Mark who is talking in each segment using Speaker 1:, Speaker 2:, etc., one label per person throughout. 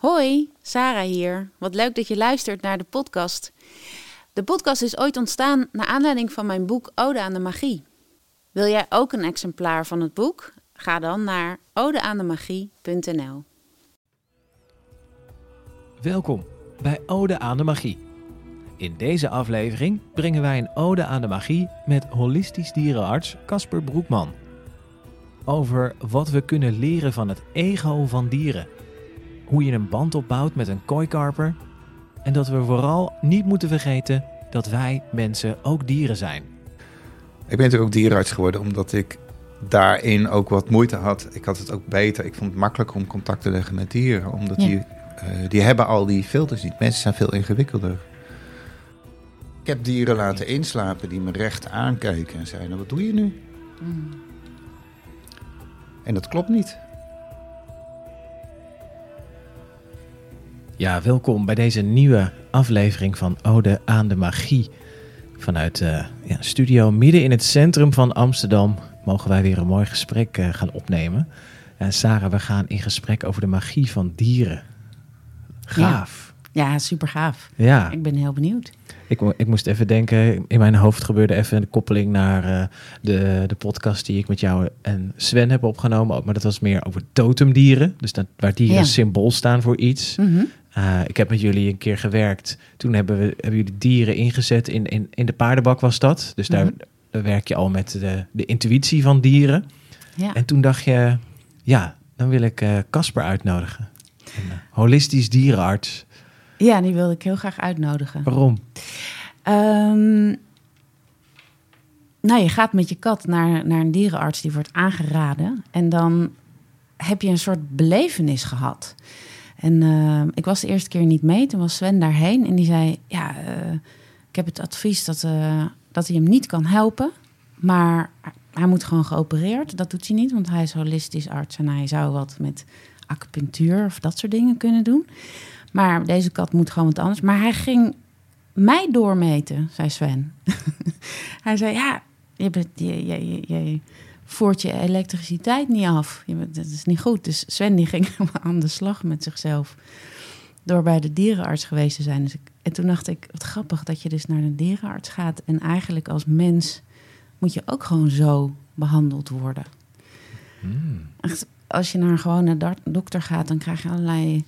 Speaker 1: Hoi, Sarah hier. Wat leuk dat je luistert naar de podcast. De podcast is ooit ontstaan naar aanleiding van mijn boek Ode aan de Magie. Wil jij ook een exemplaar van het boek? Ga dan naar odeaandemagie.nl.
Speaker 2: Welkom bij Ode aan de Magie. In deze aflevering brengen wij een ode aan de magie met holistisch dierenarts Casper Broekman. Over wat we kunnen leren van het ego van dieren. Hoe je een band opbouwt met een kooikarper. En dat we vooral niet moeten vergeten dat wij mensen ook dieren zijn.
Speaker 3: Ik ben natuurlijk ook dierenarts geworden omdat ik daarin ook wat moeite had. Ik had het ook beter. Ik vond het makkelijker om contact te leggen met dieren. Omdat
Speaker 1: Ja.
Speaker 3: die, eh, die hebben al die filters niet. Mensen zijn veel ingewikkelder. Ik heb dieren laten inslapen die me recht aankeken en zeiden: Wat doe je nu? En dat klopt niet.
Speaker 2: Ja, welkom bij deze nieuwe aflevering van Ode aan de Magie. Vanuit eh ja, studio midden in het centrum van Amsterdam mogen wij weer een mooi gesprek eh, gaan opnemen. En Sarah, we gaan in gesprek over de magie van dieren. Gaaf.
Speaker 1: Ja, super gaaf.
Speaker 2: Ja,
Speaker 1: Ik ben heel benieuwd.
Speaker 2: ik, ik moest even denken, in mijn hoofd gebeurde even een koppeling naar eh, de, de podcast die ik met jou en Sven heb opgenomen. Ook, Maar dat was meer over totemdieren. Dus dat, waar dieren
Speaker 1: Ja.
Speaker 2: symbool staan voor iets.
Speaker 1: Mhm.
Speaker 2: Uh, ik heb met jullie een keer gewerkt. Toen hebben, we, hebben jullie dieren ingezet in, in, in de paardenbak was dat. Dus daar,
Speaker 1: Mhm.
Speaker 2: daar werk je al met de, de intuïtie van dieren.
Speaker 1: Ja.
Speaker 2: En toen dacht je, ja, dan wil ik eh, Casper uitnodigen. Een eh, holistisch dierenarts.
Speaker 1: ja, die wilde ik heel graag uitnodigen.
Speaker 2: Waarom?
Speaker 1: Ehm, nou, je gaat met je kat naar, naar een dierenarts die wordt aangeraden. En dan heb je een soort belevenis gehad. En ehm, ik was de eerste keer niet mee. Toen was Sven daarheen en die zei... Ja, eh, ik heb het advies dat, eh, dat hij hem niet kan helpen. Maar hij moet gewoon geopereerd. Dat doet hij niet, want hij is holistisch arts. En hij zou wat met acupunctuur of dat soort dingen kunnen doen. Maar deze kat moet gewoon wat anders. Maar hij ging mij doormeten, zei Sven. hij zei, ja, je, bent, je, je, je, je voert je elektriciteit niet af. Dat is niet goed. Dus Sven die ging aan de slag met zichzelf. Door bij de dierenarts geweest te zijn. Dus ik, en toen dacht ik, wat grappig dat je dus naar de dierenarts gaat. En eigenlijk als mens moet je ook gewoon zo behandeld worden.
Speaker 2: Hmm.
Speaker 1: Echt, als je naar een gewone dokter gaat, dan krijg je allerlei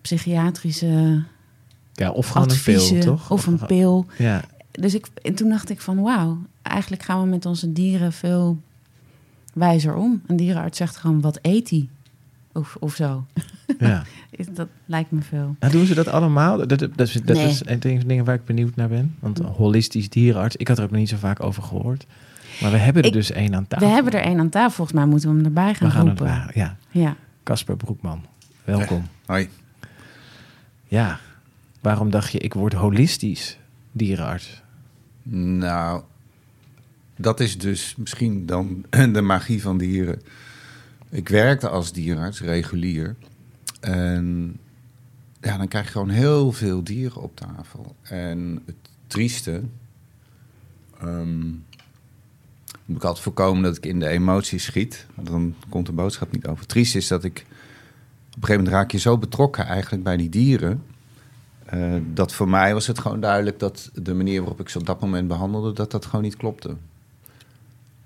Speaker 1: psychiatrische
Speaker 2: Ja, of gewoon
Speaker 1: adviezen.
Speaker 2: een pil, toch?
Speaker 1: Of een pil.
Speaker 2: Ja,
Speaker 1: Dus ik, en toen dacht ik van wauw, eigenlijk gaan we met onze dieren veel wijzer om. Een dierenarts zegt gewoon wat eet hij? Of, of zo.
Speaker 2: ja.
Speaker 1: Dat lijkt me veel.
Speaker 2: Nou, doen ze dat allemaal? Dat, dat, dat is, dat
Speaker 1: Nee.
Speaker 2: is een van de dingen waar ik benieuwd naar ben. Want een holistisch dierenarts, ik had er ook nog niet zo vaak over gehoord. Maar we hebben er
Speaker 1: Ik-
Speaker 2: dus één aan tafel.
Speaker 1: We hebben er één aan tafel. Volgens mij moeten we hem erbij gaan
Speaker 2: We gaan
Speaker 1: roepen.
Speaker 2: het, ja,
Speaker 1: ja.
Speaker 2: Casper Broekman, welkom.
Speaker 3: Hoi.
Speaker 2: Ja, waarom dacht je, ik word holistisch dierenarts?
Speaker 3: Nou, dat is dus misschien dan de magie van dieren. Ik werkte als dierenarts, regulier. En ja, dan krijg je gewoon heel veel dieren op tafel. En het trieste... ehm, moet ik altijd voorkomen dat ik in de emoties schiet. Want dan komt de boodschap niet over. Het trieste is dat ik... Op een gegeven moment raak je zo betrokken eigenlijk bij die dieren... Eh, dat voor mij was het gewoon duidelijk dat de manier waarop ik ze op dat moment behandelde, dat dat gewoon niet klopte.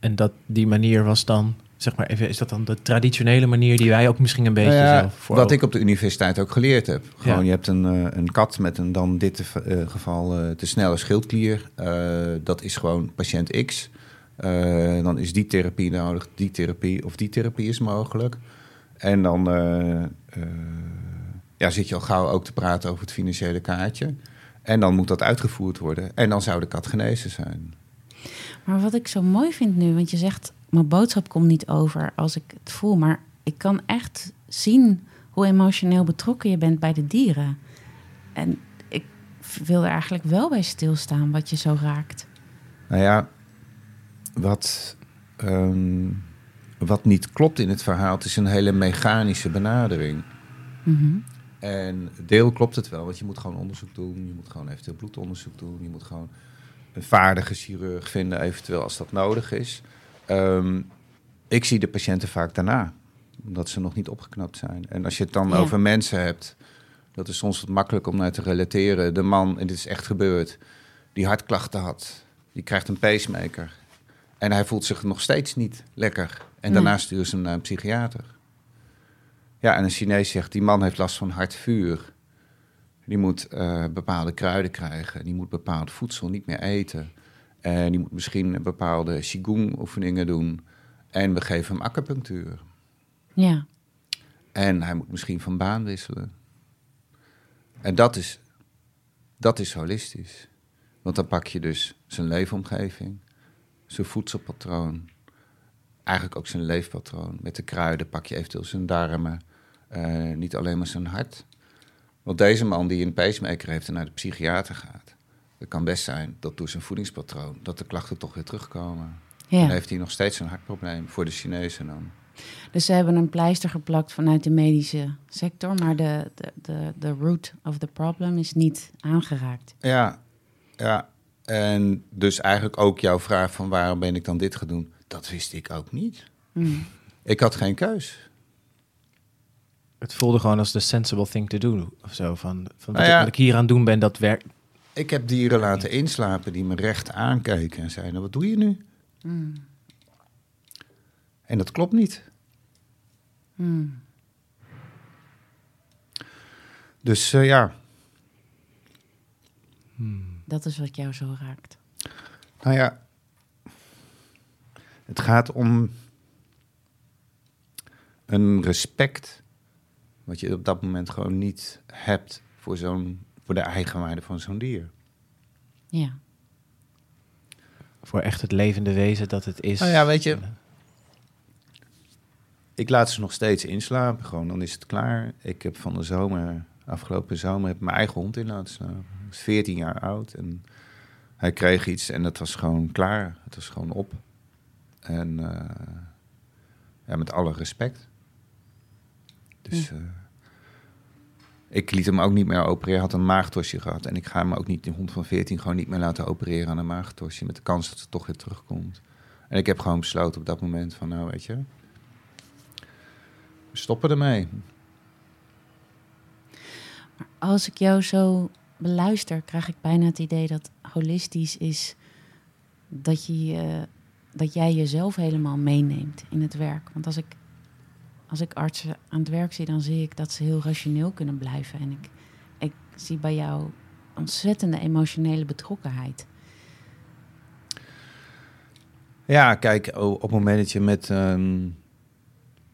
Speaker 2: En dat die manier was dan, zeg maar even, is dat dan de traditionele manier die wij ook misschien een beetje
Speaker 3: Nou ja,
Speaker 2: zelf voor
Speaker 3: wat ik op de universiteit ook geleerd heb. Gewoon,
Speaker 2: Ja.
Speaker 3: je hebt een, eh, een kat met een dan dit eh, geval eh, te snelle schildklier. Dat is gewoon patiënt X. Dan is die therapie nodig, die therapie of die therapie is mogelijk. En dan ja, zit je al gauw ook te praten over het financiële kaartje. En dan moet dat uitgevoerd worden. En dan zou de kat genezen zijn.
Speaker 1: Maar wat ik zo mooi vind nu, want je zegt, mijn boodschap komt niet over als ik het voel, maar ik kan echt zien hoe emotioneel betrokken je bent bij de dieren. En ik wil er eigenlijk wel bij stilstaan wat je zo raakt.
Speaker 3: Nou ja, wat, ehm, wat niet klopt in het verhaal, het is een hele mechanische benadering.
Speaker 1: Mhm.
Speaker 3: En deel klopt het wel, want je moet gewoon onderzoek doen. Je moet gewoon eventueel bloedonderzoek doen. Je moet gewoon een vaardige chirurg vinden, eventueel als dat nodig is. Ehm, ik zie de patiënten vaak daarna. Omdat ze nog niet opgeknapt zijn. En als je het dan
Speaker 1: Ja.
Speaker 3: over mensen hebt, dat is soms wat makkelijk om naar te relateren. De man, en dit is echt gebeurd, die hartklachten had, die krijgt een pacemaker. En hij voelt zich nog steeds niet lekker. En daarna sturen ze hem naar een psychiater. Ja, en een Chinees zegt, die man heeft last van hartvuur. Die moet eh, bepaalde kruiden krijgen. Die moet bepaald voedsel niet meer eten. En die moet misschien bepaalde qigong-oefeningen doen. En we geven hem acupunctuur.
Speaker 1: Ja.
Speaker 3: En hij moet misschien van baan wisselen. En dat is, dat is holistisch. Want dan pak je dus zijn leefomgeving, zijn voedselpatroon, eigenlijk ook zijn leefpatroon. Met de kruiden pak je eventueel zijn darmen, eh, niet alleen maar zijn hart. Want deze man die een pacemaker heeft en naar de psychiater gaat, het kan best zijn dat door zijn voedingspatroon dat de klachten toch weer terugkomen. Dan heeft hij nog steeds een hartprobleem voor de Chinezen dan.
Speaker 1: Dus ze hebben een pleister geplakt vanuit de medische sector, maar de, de, de, de root of the problem is niet aangeraakt.
Speaker 3: Ja, ja. En dus eigenlijk ook jouw vraag van waarom ben ik dan dit gaan doen, dat wist ik ook niet.
Speaker 1: Hmm.
Speaker 3: Ik had geen keus.
Speaker 2: Het voelde gewoon als de sensible thing to do. Of zo. Van, van wat,
Speaker 3: Nou
Speaker 2: ik,
Speaker 3: ja.
Speaker 2: wat ik hier aan het doen ben, dat werkt.
Speaker 3: Ik heb dieren laten inslapen die me recht aankeken en zeiden, wat doe je nu?
Speaker 1: Hmm.
Speaker 3: En dat klopt niet.
Speaker 1: Hmm.
Speaker 3: Dus eh, ja,
Speaker 1: Dat is wat jou zo raakt.
Speaker 3: nou ja, het gaat om een respect wat je op dat moment gewoon niet hebt voor, zo'n, voor de eigenwaarde van zo'n dier.
Speaker 1: Ja.
Speaker 2: Voor echt het levende wezen dat het is.
Speaker 3: Nou ja, weet je, Ik laat ze nog steeds inslapen, gewoon dan is het klaar. Ik heb van de zomer, afgelopen zomer, heb mijn eigen hond in laten slapen. Hij is 14 jaar oud en hij kreeg iets en het was gewoon klaar. Het was gewoon op. En eh, ja, met alle respect. Dus eh, ik liet hem ook niet meer opereren. Hij had een maagtorsje gehad. En ik ga hem ook niet, die hond van 14, gewoon niet meer laten opereren aan een maagtorsje. Met de kans dat het toch weer terugkomt. En ik heb gewoon besloten op dat moment van, nou weet je, we stoppen ermee.
Speaker 1: Maar als ik jou zo beluister, krijg ik bijna het idee dat holistisch is dat, je, eh, dat jij jezelf helemaal meeneemt in het werk. Want als ik, als ik artsen aan het werk zie, dan zie ik dat ze heel rationeel kunnen blijven. En ik, ik zie bij jou ontzettende emotionele betrokkenheid.
Speaker 3: Ja, kijk, op het moment dat je met, ehm,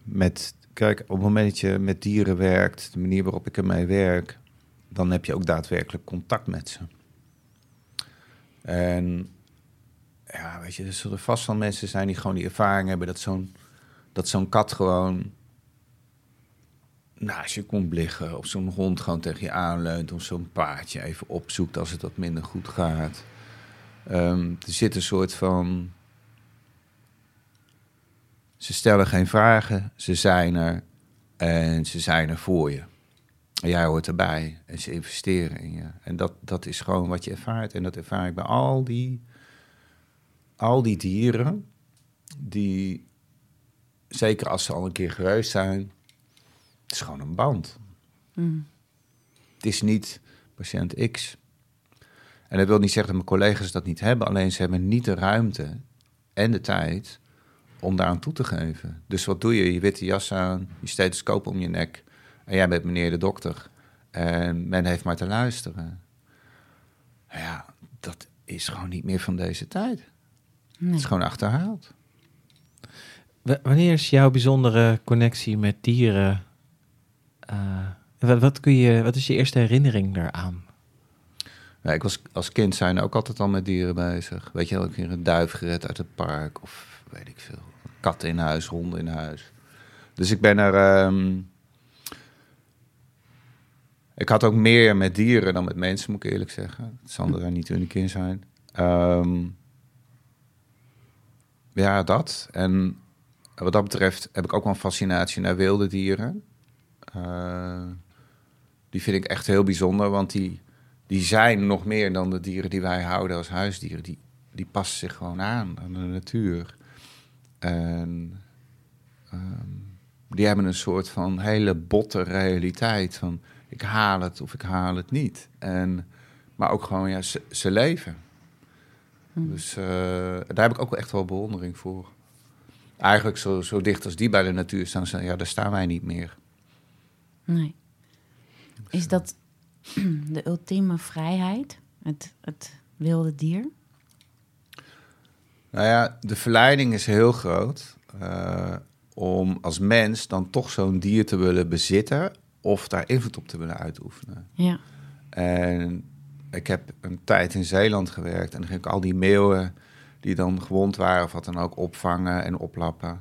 Speaker 3: met, kijk, op het moment dat je met dieren werkt, de manier waarop ik ermee werk, dan heb je ook daadwerkelijk contact met ze. En ja, weet je, er zullen vast wel mensen zijn die gewoon die ervaring hebben dat zo'n dat zo'n kat gewoon naast je komt liggen, of zo'n hond gewoon tegen je aanleunt, of zo'n paardje even opzoekt als het wat minder goed gaat. Ehm, er zit een soort van ze stellen geen vragen, ze zijn er en ze zijn er voor je. En jij hoort erbij en ze investeren in je. En dat, dat is gewoon wat je ervaart. En dat ervaar ik bij al die, al die dieren, die, zeker als ze al een keer geweest zijn, het is gewoon een band.
Speaker 1: Mm.
Speaker 3: Het is niet patiënt X. En dat wil niet zeggen dat mijn collega's dat niet hebben, alleen ze hebben niet de ruimte en de tijd om daar aan toe te geven. Dus wat doe je? Je witte jas aan, je stethoscoop om je nek en jij bent meneer de dokter. En men heeft maar te luisteren. Nou Ja, dat is gewoon niet meer van deze tijd. Het
Speaker 1: Nee.
Speaker 3: is gewoon achterhaald.
Speaker 2: W- Wanneer is jouw bijzondere connectie met dieren? Eh, wat, wat, kun je, wat is je eerste herinnering daaraan?
Speaker 3: Ja, ik was als kind zijn ook altijd al met dieren bezig. Weet je wel, een keer een duif gered uit het park of weet ik veel. Katten in huis, honden in huis. Dus ik ben er... ehm, ik had ook meer met dieren dan met mensen, moet ik eerlijk zeggen. Het zal er niet uniek in zijn. Ehm, ja, dat. En wat dat betreft heb ik ook wel een fascinatie naar wilde dieren. Eh, die vind ik echt heel bijzonder, want die, die zijn nog meer dan de dieren die wij houden als huisdieren. Die, die passen zich gewoon aan aan de natuur. En ehm, die hebben een soort van hele botte realiteit van ik haal het of ik haal het niet. En, maar ook gewoon, ja, ze, ze leven.
Speaker 1: Hm.
Speaker 3: Dus eh, daar heb ik ook wel echt wel bewondering voor. Eigenlijk zo, zo dicht als die bij de natuur staan, ja, daar staan wij niet meer.
Speaker 1: Nee. Is dat de ultieme vrijheid? Het, het wilde dier?
Speaker 3: Nou ja, de verleiding is heel groot eh, om als mens dan toch zo'n dier te willen bezitten of daar invloed op te willen uitoefenen.
Speaker 1: Ja.
Speaker 3: En ik heb een tijd in Zeeland gewerkt en dan ging ik al die meeuwen die dan gewond waren of wat dan ook opvangen en oplappen.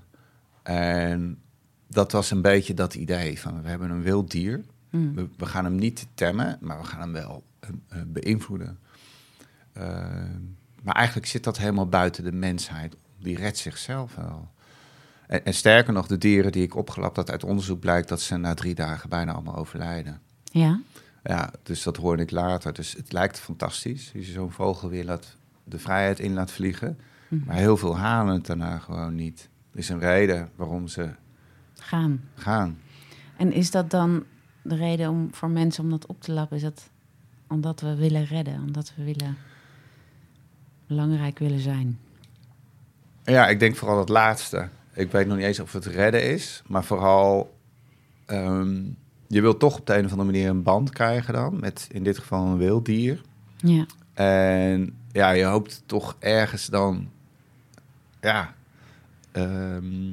Speaker 3: En dat was een beetje dat idee van we hebben een wild dier.
Speaker 1: Hm.
Speaker 3: We, we gaan hem niet temmen, maar we gaan hem wel eh, eh, beïnvloeden. Eh, maar eigenlijk zit dat helemaal buiten de mensheid. Die redt zichzelf wel. En, en sterker nog, de dieren die ik opgelapt had uit onderzoek blijkt dat ze na drie dagen bijna allemaal overlijden.
Speaker 1: Ja.
Speaker 3: Ja, dus dat hoorde ik later. Dus het lijkt fantastisch. Als je zo'n vogel weer laat, de vrijheid in laat vliegen.
Speaker 1: Mhm.
Speaker 3: Maar heel veel halen het daarna gewoon niet. Er is een reden waarom ze
Speaker 1: Gaan.
Speaker 3: gaan.
Speaker 1: En is dat dan de reden om voor mensen om dat op te lappen? Is dat omdat we willen redden? Omdat we willen belangrijk willen zijn?
Speaker 3: Ja, ik denk vooral het laatste. Ik weet nog niet eens of het redden is, maar vooral ehm, je wilt toch op de een of andere manier een band krijgen dan met in dit geval een wild dier.
Speaker 1: Ja.
Speaker 3: En ja, je hoopt toch ergens dan, ja, ehm,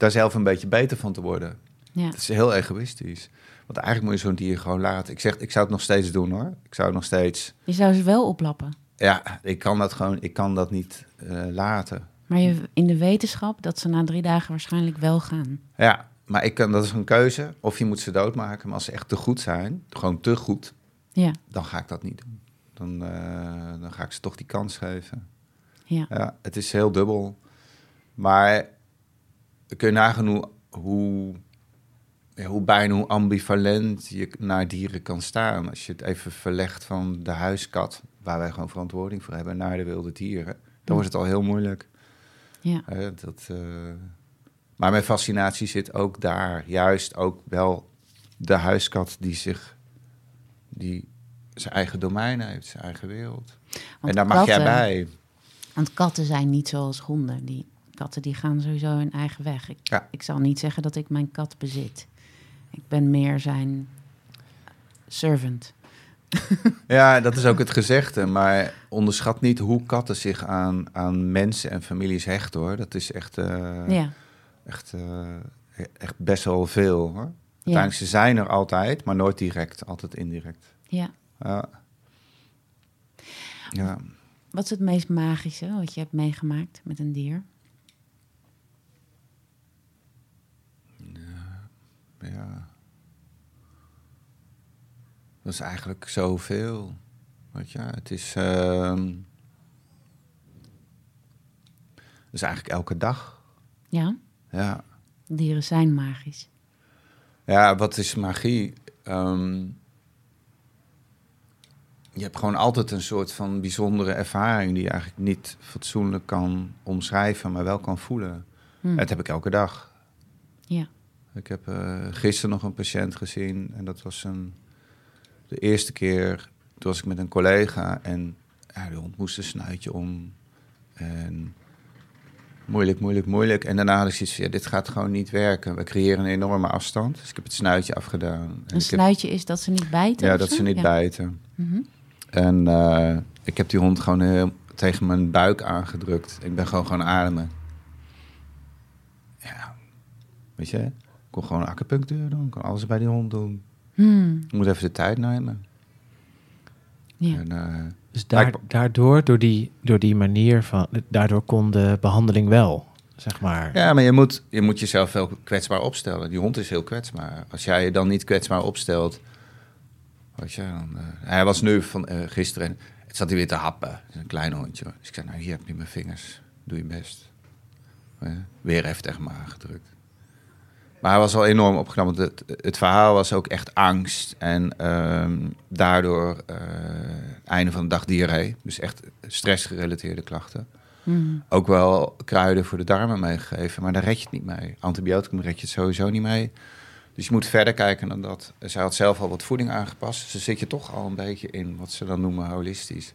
Speaker 3: daar zelf een beetje beter van te worden.
Speaker 1: Ja.
Speaker 3: Het is heel egoïstisch. Want eigenlijk moet je zo'n dier gewoon laten. Ik zeg, ik zou het nog steeds doen hoor. Ik zou het nog steeds.
Speaker 1: Je zou ze wel oplappen.
Speaker 3: Ja, ik kan dat gewoon. Ik kan dat niet eh, laten.
Speaker 1: Maar je, in de wetenschap dat ze na drie dagen waarschijnlijk wel gaan.
Speaker 3: Ja, maar ik kan, dat is een keuze. Of je moet ze doodmaken. Maar als ze echt te goed zijn, gewoon te goed,
Speaker 1: Ja.
Speaker 3: dan ga ik dat niet doen. Dan, eh, dan ga ik ze toch die kans geven.
Speaker 1: Ja.
Speaker 3: Ja, het is heel dubbel. Maar kun je nagaan hoe, hoe, ja, hoe bijna hoe ambivalent je naar dieren kan staan. Als je het even verlegt van de huiskat, waar wij gewoon verantwoording voor hebben, naar de wilde dieren. Dan wordt het al heel moeilijk.
Speaker 1: Ja.
Speaker 3: Dat, eh, Maar mijn fascinatie zit ook daar. Juist ook wel de huiskat die zich... die zijn eigen domein heeft, zijn eigen wereld.
Speaker 1: Want
Speaker 3: en daar mag jij bij.
Speaker 1: Want katten zijn niet zoals honden. Die katten die gaan sowieso hun eigen weg. Ik,
Speaker 3: Ja.
Speaker 1: ik zal niet zeggen dat ik mijn kat bezit. Ik ben meer zijn servant.
Speaker 3: Ja, dat is ook het gezegde. Maar onderschat niet hoe katten zich aan, aan mensen en families hechten, hoor. Dat is echt, eh,
Speaker 1: ja.
Speaker 3: echt, eh, echt best wel veel, hoor.
Speaker 1: Ja.
Speaker 3: Uiteindelijk, ze zijn er altijd, maar nooit direct. Altijd indirect.
Speaker 1: ja.
Speaker 3: Ja. Ja.
Speaker 1: Wat is het meest magische wat je hebt meegemaakt met een dier?
Speaker 3: Ja. Dat is eigenlijk zoveel. Weet je, het is. ehm het is eigenlijk elke dag.
Speaker 1: Ja,
Speaker 3: Ja.
Speaker 1: dieren zijn magisch.
Speaker 3: Ja, wat is magie? Ehm, je hebt gewoon altijd een soort van bijzondere ervaring die je eigenlijk niet fatsoenlijk kan omschrijven, maar wel kan voelen. Dat heb ik elke dag.
Speaker 1: Ja.
Speaker 3: Ik heb eh, gisteren nog een patiënt gezien en dat was een, de eerste keer. Toen was ik met een collega en ja, de hond moest een snuitje om. En moeilijk, moeilijk, moeilijk. En daarna had ik zoiets van, ja, dit gaat gewoon niet werken. We creëren een enorme afstand. Dus ik heb het snuitje afgedaan. En
Speaker 1: Een
Speaker 3: heb-
Speaker 1: snuitje is dat ze niet bijten?
Speaker 3: ja, dat ze niet
Speaker 1: Ja.
Speaker 3: bijten.
Speaker 1: Mhm.
Speaker 3: En eh, ik heb die hond gewoon heel tegen mijn buik aangedrukt. Ik ben gewoon gaan ademen. Ja, weet je, kon gewoon acupunctuur doen. Ik kon alles bij die hond doen.
Speaker 1: Hmm,
Speaker 3: Ik moet even de tijd nemen.
Speaker 1: ja.
Speaker 3: En, eh,
Speaker 2: Dus daar, daardoor, door die, door die manier van, daardoor kon de behandeling wel, zeg maar.
Speaker 3: ja, maar je moet, je moet jezelf wel kwetsbaar opstellen. Die hond is heel kwetsbaar. Als jij je dan niet kwetsbaar opstelt... Weet je, dan, eh, hij was nu van eh, gisteren... Het zat hij weer te happen. Het is een klein hondje. hoor. Dus ik zei, nou, hier heb je mijn vingers. Doe je best. Weer even tegen me aangedrukt. Maar hij was wel enorm opgenomen. Het, het verhaal was ook echt angst. En ehm, daardoor eh, einde van de dag diarree. Dus echt stressgerelateerde klachten.
Speaker 1: Hmm.
Speaker 3: Ook wel kruiden voor de darmen meegegeven, maar daar red je het niet mee. Antibioticum red je het sowieso niet mee. Dus je moet verder kijken dan dat. Zij had zelf al wat voeding aangepast. Dus dan zit je toch al een beetje in wat ze dan noemen holistisch.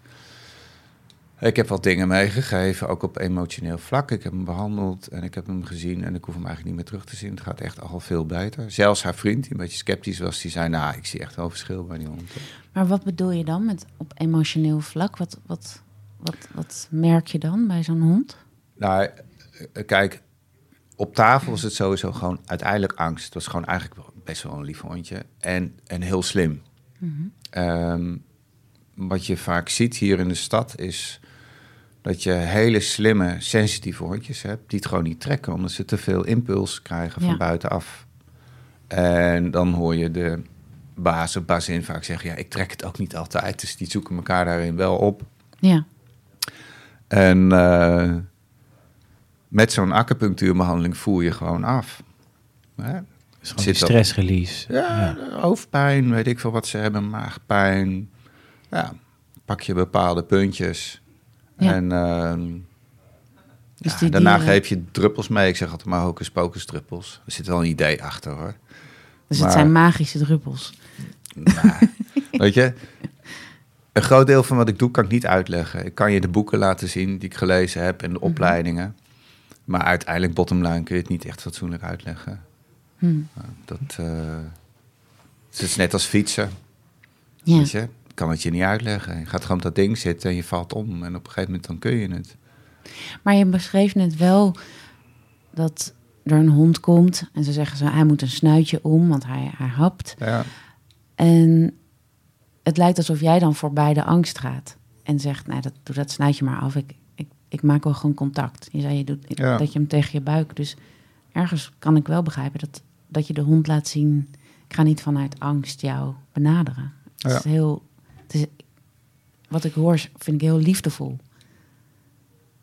Speaker 3: Ik heb wat dingen meegegeven, ook op emotioneel vlak. Ik heb hem behandeld en ik heb hem gezien en ik hoef hem eigenlijk niet meer terug te zien. Het gaat echt al veel beter. Zelfs haar vriend, die een beetje sceptisch was, die zei... nou, ik zie echt wel verschil bij die hond.
Speaker 1: Maar wat bedoel je dan met op emotioneel vlak? Wat, wat, wat, wat merk je dan bij zo'n hond?
Speaker 3: Nou, kijk, op tafel is het sowieso gewoon uiteindelijk angst. Het was gewoon eigenlijk best wel een lief hondje en, en heel slim. Ehm, wat je vaak ziet hier in de stad is dat je hele slimme, sensitieve hondjes hebt die het gewoon niet trekken omdat ze te veel impuls krijgen van
Speaker 1: Ja.
Speaker 3: buitenaf. En dan hoor je de baas of bazin vaak zeggen: ja, ik trek het ook niet altijd. Dus die zoeken elkaar daarin wel op.
Speaker 1: Ja,
Speaker 3: En eh, met zo'n acupunctuurbehandeling voer je gewoon af. Hè?
Speaker 2: Dus gewoon
Speaker 3: Zit
Speaker 2: stressrelease.
Speaker 3: Ja, hoofdpijn, weet ik veel wat ze hebben, maagpijn. Ja, pak je bepaalde puntjes.
Speaker 1: Ja.
Speaker 3: En ehm,
Speaker 1: Dus
Speaker 3: ja,
Speaker 1: die
Speaker 3: daarna
Speaker 1: dieren-
Speaker 3: geef je druppels mee. Ik zeg altijd maar hocus pocus druppels. Er zit wel een idee achter hoor.
Speaker 1: dus
Speaker 3: Maar-
Speaker 1: het zijn magische druppels.
Speaker 3: Nou, weet je, een groot deel van wat ik doe kan ik niet uitleggen. Ik kan je de boeken laten zien die ik gelezen heb en de
Speaker 1: Mhm.
Speaker 3: opleidingen. Maar uiteindelijk, bottom line, kun je het niet echt fatsoenlijk uitleggen.
Speaker 1: Hmm.
Speaker 3: Dat eh, het is net als fietsen.
Speaker 1: Ja.
Speaker 3: Weet je? Ik kan het je niet uitleggen. Je gaat gewoon op dat ding zitten en je valt om. En op een gegeven moment dan kun je het.
Speaker 1: Maar je beschreef net wel dat er een hond komt en ze zeggen zo, hij moet een snuitje om, want hij, hij hapt.
Speaker 3: Ja.
Speaker 1: En het lijkt alsof jij dan voorbij de angst gaat en zegt, nou, dat, doe dat snuitje maar af. Ik, ik, ik maak wel gewoon contact. Je zei je doet,
Speaker 3: Ja.
Speaker 1: dat je hem tegen je buik. Dus ergens kan ik wel begrijpen dat, dat je de hond laat zien, ik ga niet vanuit angst jou benaderen. Het
Speaker 3: Ja.
Speaker 1: is heel, is, wat ik hoor vind ik heel liefdevol.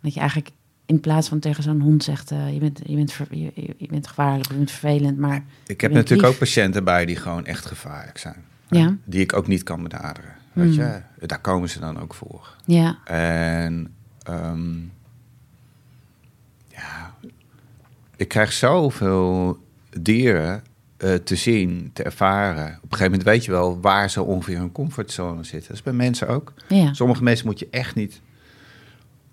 Speaker 1: Dat je eigenlijk in plaats van tegen zo'n hond zegt, eh, je, bent, je, bent ver- je, bent gevaarlijk, je bent vervelend, maar
Speaker 3: Ik heb natuurlijk
Speaker 1: lief.
Speaker 3: ook patiënten bij die gewoon echt gevaarlijk zijn.
Speaker 1: Ja.
Speaker 3: Die ik ook niet kan benaderen. Weet
Speaker 1: Hmm.
Speaker 3: je? Daar komen ze dan ook voor.
Speaker 1: ja,
Speaker 3: En ehm, ja, ik krijg zoveel dieren eh, te zien, te ervaren. Op een gegeven moment weet je wel waar ze ongeveer hun comfortzone zitten. Dat is bij mensen ook.
Speaker 1: ja,
Speaker 3: Sommige mensen moet je echt niet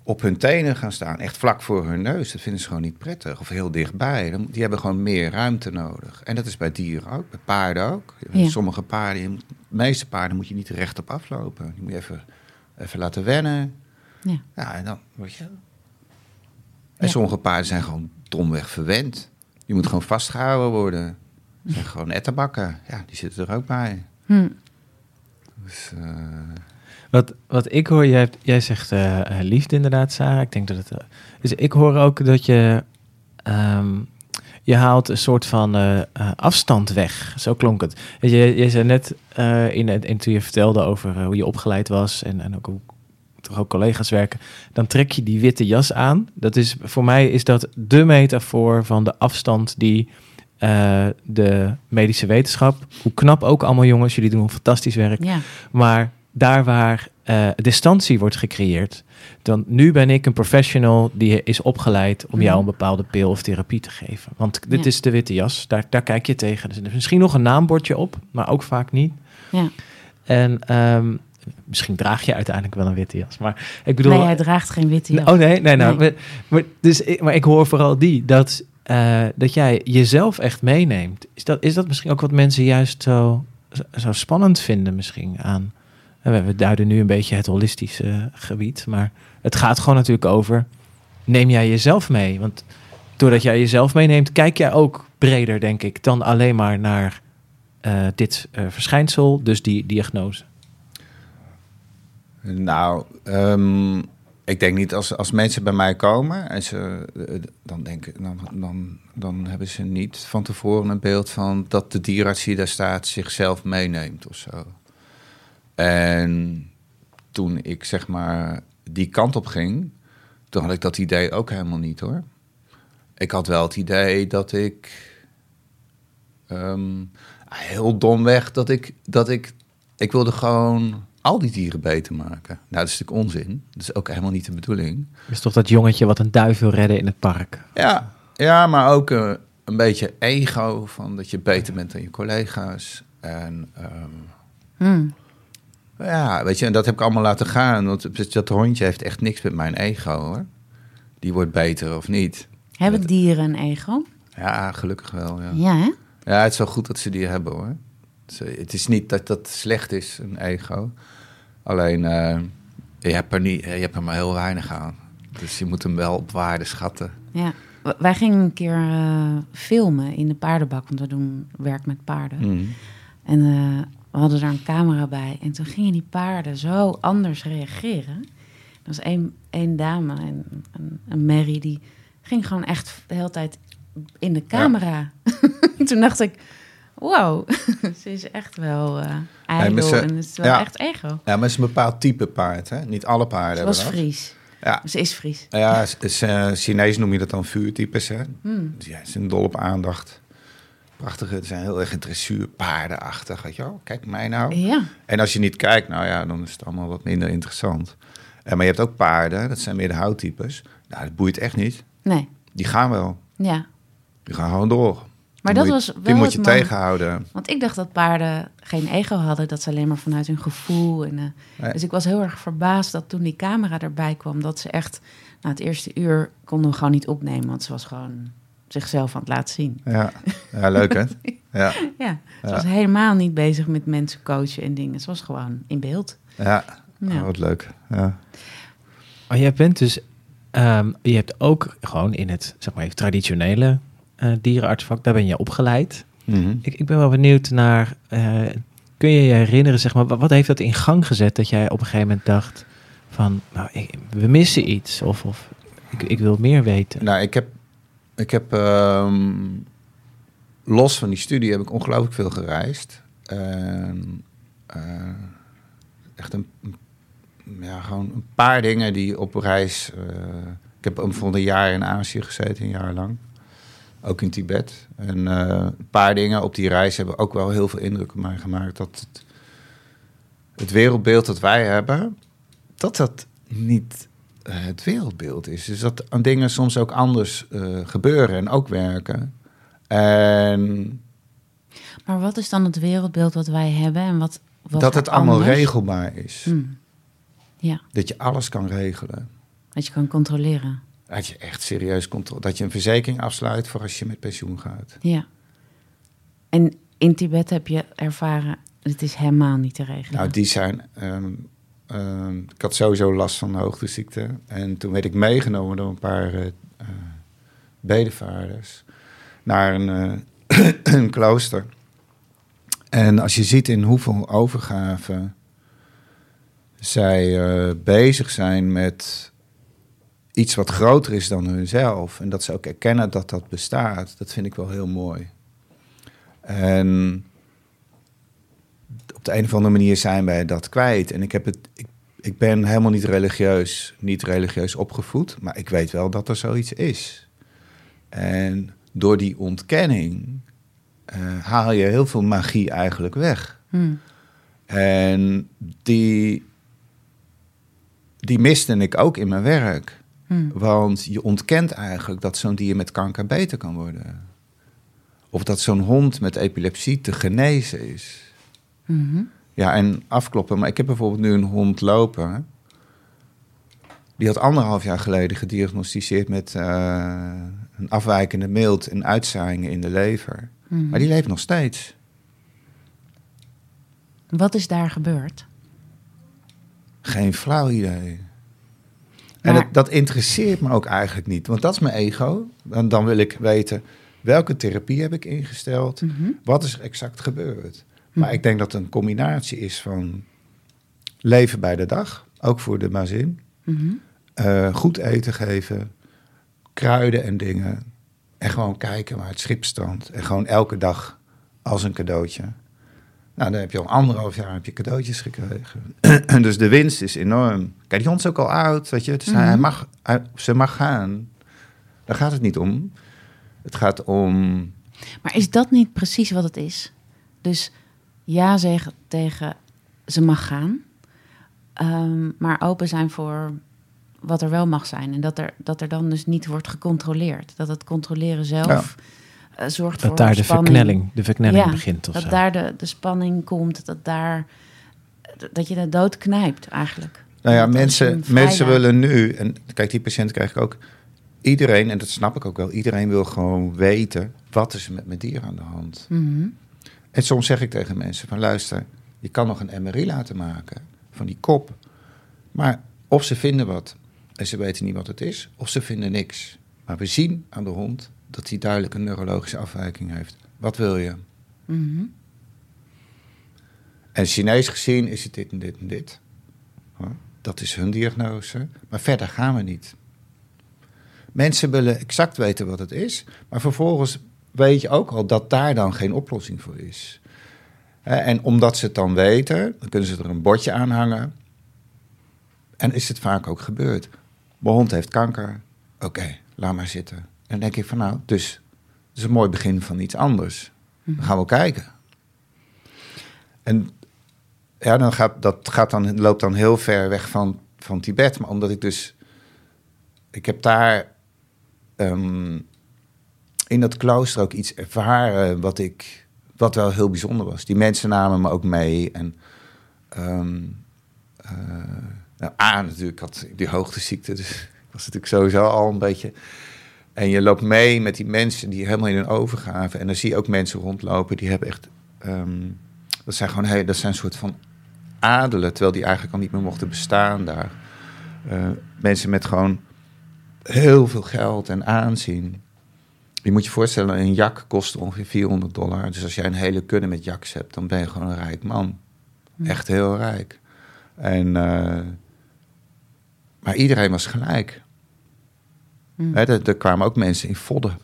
Speaker 3: op hun tenen gaan staan, echt vlak voor hun neus. Dat vinden ze gewoon niet prettig. Of heel dichtbij. Die hebben gewoon meer ruimte nodig. En dat is bij dieren ook, bij paarden ook.
Speaker 1: Ja.
Speaker 3: Sommige paarden, je de meeste paarden moet je niet rechtop aflopen. Die moet je even, even laten wennen.
Speaker 1: ja.
Speaker 3: Ja, en dan word je... En sommige paarden zijn gewoon domweg verwend. Die moet gewoon vastgehouden worden. Zijn gewoon etterbakken. Ja, die zitten er ook bij.
Speaker 1: Hm.
Speaker 3: Dus, eh,
Speaker 2: Wat, wat ik hoor, jij, hebt- jij zegt eh, eh, liefde inderdaad, Sarah. Ik denk dat het. dus ik hoor ook dat je. ehm, je haalt een soort van afstand weg. Zo klonk het. Je, je zei net eh, in, het- in toen je vertelde over hoe je opgeleid was en, en ook hoe toch ook collega's werken. Dan trek je die witte jas aan. Dat is voor mij is dat de metafoor van de afstand die eh, de medische wetenschap. Hoe knap ook allemaal jongens, jullie doen een fantastisch werk.
Speaker 1: ja.
Speaker 2: Maar daar waar eh, distantie wordt gecreëerd, dan nu ben ik een professional die is opgeleid om jou
Speaker 1: Mhm.
Speaker 2: een bepaalde pil of therapie te geven. Want dit
Speaker 1: Ja.
Speaker 2: is de witte jas, daar, daar kijk je tegen. Er is misschien nog een naambordje op, maar ook vaak niet.
Speaker 1: Ja.
Speaker 2: En ehm, misschien draag je uiteindelijk wel een witte jas. Maar ik bedoel.
Speaker 1: nee, hij draagt geen witte jas.
Speaker 2: Oh nee, nee, nou,
Speaker 1: Nee.
Speaker 2: Maar, maar, dus, ik- maar ik hoor vooral die, dat, eh, dat jij jezelf echt meeneemt. Is dat, is dat misschien ook wat mensen juist zo, zo, spannend vinden misschien aan... eh, We duiden nu een beetje het holistische gebied, maar het gaat gewoon natuurlijk over... Neem jij jezelf mee? Want doordat jij jezelf meeneemt, kijk jij ook breder, denk ik, dan alleen maar naar eh, dit verschijnsel, dus die diagnose.
Speaker 3: Nou, ehm, ik denk niet als, als mensen bij mij komen en ze eh, dan denken, dan, dan, dan hebben ze niet van tevoren een beeld van dat de dierarts die daar staat zichzelf meeneemt of zo. En toen ik zeg maar die kant op ging, toen had ik dat idee ook helemaal niet hoor. Ik had wel het idee dat ik ehm, heel domweg dat ik, dat ik, ik wilde gewoon al die dieren beter maken. Nou, dat is natuurlijk onzin. Dat is ook helemaal niet de bedoeling.
Speaker 2: is toch dat jongetje wat een duif wil redden in het park.
Speaker 3: Ja, ja maar ook eh, een beetje ego van dat je beter bent dan je collega's. En ehm,
Speaker 1: Hmm.
Speaker 3: ja, weet je, en dat heb ik allemaal laten gaan. Want dat hondje heeft echt niks met mijn ego hoor. Die wordt beter of niet.
Speaker 1: Hebben dieren een ego?
Speaker 3: Ja, gelukkig wel. Ja,
Speaker 1: Ja, hè?
Speaker 3: ja het is wel goed dat ze die hebben hoor. Ze- Het is niet dat dat slecht is, een ego. Alleen, eh, je, hebt er niet, je hebt er maar heel weinig aan. Dus je moet hem wel op waarde schatten.
Speaker 1: Ja. Wij gingen een keer eh, filmen in de paardenbak, want we doen werk met paarden.
Speaker 3: Mm.
Speaker 1: En eh, we hadden daar een camera bij. En toen gingen die paarden zo anders reageren. Er was één, één dame, en, een, een Mary, die ging gewoon echt de hele tijd in de camera. toen dacht ik, wow, ze is echt wel
Speaker 3: ze-
Speaker 1: en het is wel
Speaker 3: ja.
Speaker 1: echt ego.
Speaker 3: Ja, maar het is een bepaald type paard, hè? Niet alle paarden
Speaker 1: Ze
Speaker 3: hebben
Speaker 1: was
Speaker 3: dat.
Speaker 1: Fries.
Speaker 3: Ja,
Speaker 1: Ze is Fries.
Speaker 3: ja Chinees noem je dat dan vuurtypes, hè?
Speaker 1: Hmm.
Speaker 3: Dus ja, ze zijn dol op aandacht. Prachtige, het zijn heel erg dressuurpaardenachtig, weet je wel? Kijk mij nou.
Speaker 1: Ja,
Speaker 3: En als je niet kijkt, nou ja, dan is het allemaal wat minder interessant. Maar je hebt ook paarden, dat zijn meer de houttypes. Nou, dat boeit echt niet.
Speaker 1: nee,
Speaker 3: Die gaan wel.
Speaker 1: ja.
Speaker 3: Die gaan gewoon door.
Speaker 1: Maar
Speaker 3: Die
Speaker 1: dat
Speaker 3: moet je-
Speaker 1: was
Speaker 3: Die
Speaker 1: wel
Speaker 3: moet je
Speaker 1: man-
Speaker 3: tegenhouden.
Speaker 1: Want ik dacht dat paarden geen ego hadden, dat ze alleen maar vanuit hun gevoel. En, eh,
Speaker 3: Nee.
Speaker 1: Dus ik was heel erg verbaasd dat toen die camera erbij kwam, dat ze echt, na het eerste uur konden we gewoon niet opnemen, want ze was gewoon zichzelf aan het laten zien.
Speaker 3: Ja, ja leuk hè? Ja,
Speaker 1: Ja, ze
Speaker 3: Ja.
Speaker 1: was helemaal niet bezig met mensen coachen en dingen. Ze was gewoon in beeld.
Speaker 3: ja.
Speaker 1: Ja.
Speaker 3: Oh, wat leuk. Ja.
Speaker 2: Maar jij bent dus, ehm, je hebt ook gewoon in het, zeg maar even traditionele eh, dierenartsvak, daar ben je opgeleid.
Speaker 3: Mhm.
Speaker 2: Ik, ik ben wel benieuwd naar, eh, kun je je herinneren, zeg maar, wat, heeft dat in gang gezet dat jij op een gegeven moment dacht van, nou, ik- we missen iets of, of ik, ik wil meer weten.
Speaker 3: Nou, ik heb, ik heb ehm, los van die studie heb ik ongelooflijk veel gereisd. En, eh, echt een, een- ja, gewoon een paar dingen die op reis. eh, ik heb bijvoorbeeld een jaar in Azië gezeten, een jaar lang. Ook in Tibet. En eh, een paar dingen op die reis hebben ook wel heel veel indruk op mij gemaakt. Dat het, het wereldbeeld dat wij hebben, dat dat niet eh, het wereldbeeld is. Dus dat dingen soms ook anders eh, gebeuren en ook werken. En
Speaker 1: Maar wat is dan het wereldbeeld wat wij hebben en wat, wat
Speaker 3: dat het allemaal
Speaker 1: anders?
Speaker 3: regelbaar is.
Speaker 1: Hmm. Ja,
Speaker 3: Dat je alles kan regelen.
Speaker 1: dat je kan controleren.
Speaker 3: Dat je echt serieus controle. Dat je een verzekering afsluit voor als je met pensioen gaat.
Speaker 1: Ja. En in Tibet heb je ervaren, het is helemaal niet te regelen.
Speaker 3: Nou, die zijn. ehm, ehm, ik had sowieso last van hoogteziekte. En toen werd ik meegenomen door een paar eh, eh, bedevaarders naar een, eh, een klooster. En als je ziet in hoeveel overgaven zij bezig zijn met iets wat groter is dan hunzelf. En dat ze ook erkennen dat dat bestaat. Dat vind ik wel heel mooi. En op de een of andere manier zijn wij dat kwijt. En ik, heb het, ik, ik ben helemaal niet religieus, niet religieus opgevoed, maar ik weet wel dat er zoiets is. En door die ontkenning eh, haal je heel veel magie eigenlijk weg.
Speaker 1: Hmm.
Speaker 3: En die, die miste ik ook in mijn werk.
Speaker 1: Hmm.
Speaker 3: Want je ontkent eigenlijk dat zo'n dier met kanker beter kan worden. Of dat zo'n hond met epilepsie te genezen is.
Speaker 1: Mhm.
Speaker 3: Ja, en afkloppen. Maar ik heb bijvoorbeeld nu een hond lopen. Die had anderhalf jaar geleden gediagnosticeerd met eh, een afwijkende mild en uitzaaiingen in de lever.
Speaker 1: Mhm.
Speaker 3: Maar die leeft nog steeds.
Speaker 1: Wat is daar gebeurd?
Speaker 3: Geen flauw idee. En
Speaker 1: Maar-
Speaker 3: het, dat interesseert me ook eigenlijk niet. Want dat is mijn ego. Dan, dan wil ik weten welke therapie heb ik ingesteld.
Speaker 1: Mhm.
Speaker 3: Wat is er exact gebeurd? Maar ik denk dat het een combinatie is van leven bij de dag, ook voor de mazin.
Speaker 1: Mhm.
Speaker 3: eh, goed eten geven, kruiden en dingen. En gewoon kijken waar het schip strandt. En gewoon elke dag als een cadeautje. Nou, dan heb je al anderhalf jaar heb je cadeautjes gekregen. dus de winst is enorm. Kijk, die hond is ook al oud, weet je. Dus hij
Speaker 1: Mhm.
Speaker 3: mag, hij- ze mag gaan. Daar gaat het niet om. Het gaat om...
Speaker 1: Maar is dat niet precies wat het is? Dus ja zeggen tegen ze mag gaan. Ehm, maar open zijn voor wat er wel mag zijn. En dat er, dat er dan dus niet wordt gecontroleerd. Dat het controleren zelf zorgt voor
Speaker 2: Dat daar de
Speaker 1: spanning.
Speaker 2: verknelling, de verknelling
Speaker 1: Ja,
Speaker 2: begint of
Speaker 1: Dat
Speaker 2: zo.
Speaker 1: daar de, de spanning komt. Dat daar... Dat je de dood knijpt eigenlijk.
Speaker 3: Nou ja,
Speaker 1: Dat
Speaker 3: mensen, mensen willen nu, en kijk, die patiënt krijg ik ook. Iedereen, en dat snap ik ook wel, iedereen wil gewoon weten wat is er met mijn dier aan de hand.
Speaker 1: Mhm.
Speaker 3: En soms zeg ik tegen mensen van luister, je kan nog een MRI laten maken van die kop. Maar of ze vinden wat en ze weten niet wat het is, of ze vinden niks. Maar we zien aan de hond dat hij duidelijk een neurologische afwijking heeft. Wat wil je?
Speaker 1: Mhm.
Speaker 3: En Chinees gezien is het dit en dit en dit. Dat is hun diagnose. Maar verder gaan we niet. Mensen willen exact weten wat het is. Maar vervolgens weet je ook al dat daar dan geen oplossing voor is. En omdat ze het dan weten, dan kunnen ze er een bordje aan hangen. En is het vaak ook gebeurd. Mijn hond heeft kanker. Oké, laat maar zitten. En dan denk ik van nou, dus het is een mooi begin van iets anders. Dan gaan we kijken. En ja, dan gaat, dat gaat dan, loopt dan heel ver weg van, van Tibet. Maar omdat ik dus... Ik heb daar ehm, in dat klooster ook iets ervaren wat ik... Wat wel heel bijzonder was. Die mensen namen me ook mee. En ehm, eh, nou, A, natuurlijk, ik had die hoogteziekte. Dus ik was natuurlijk sowieso al een beetje... En je loopt mee met die mensen die helemaal in een overgave. En dan zie je ook mensen rondlopen die hebben echt... ehm, dat zijn gewoon heel, dat zijn een soort van adelen, terwijl die eigenlijk al niet meer mochten bestaan daar. Eh, mensen met gewoon heel veel geld en aanzien. Je moet je voorstellen, een jak kost ongeveer 400 dollar. Dus als jij een hele kudde met jaks hebt, dan ben je gewoon een rijk man. Echt heel rijk. En, eh, maar iedereen was gelijk.
Speaker 1: Mm.
Speaker 3: Er, er kwamen ook mensen in vodden.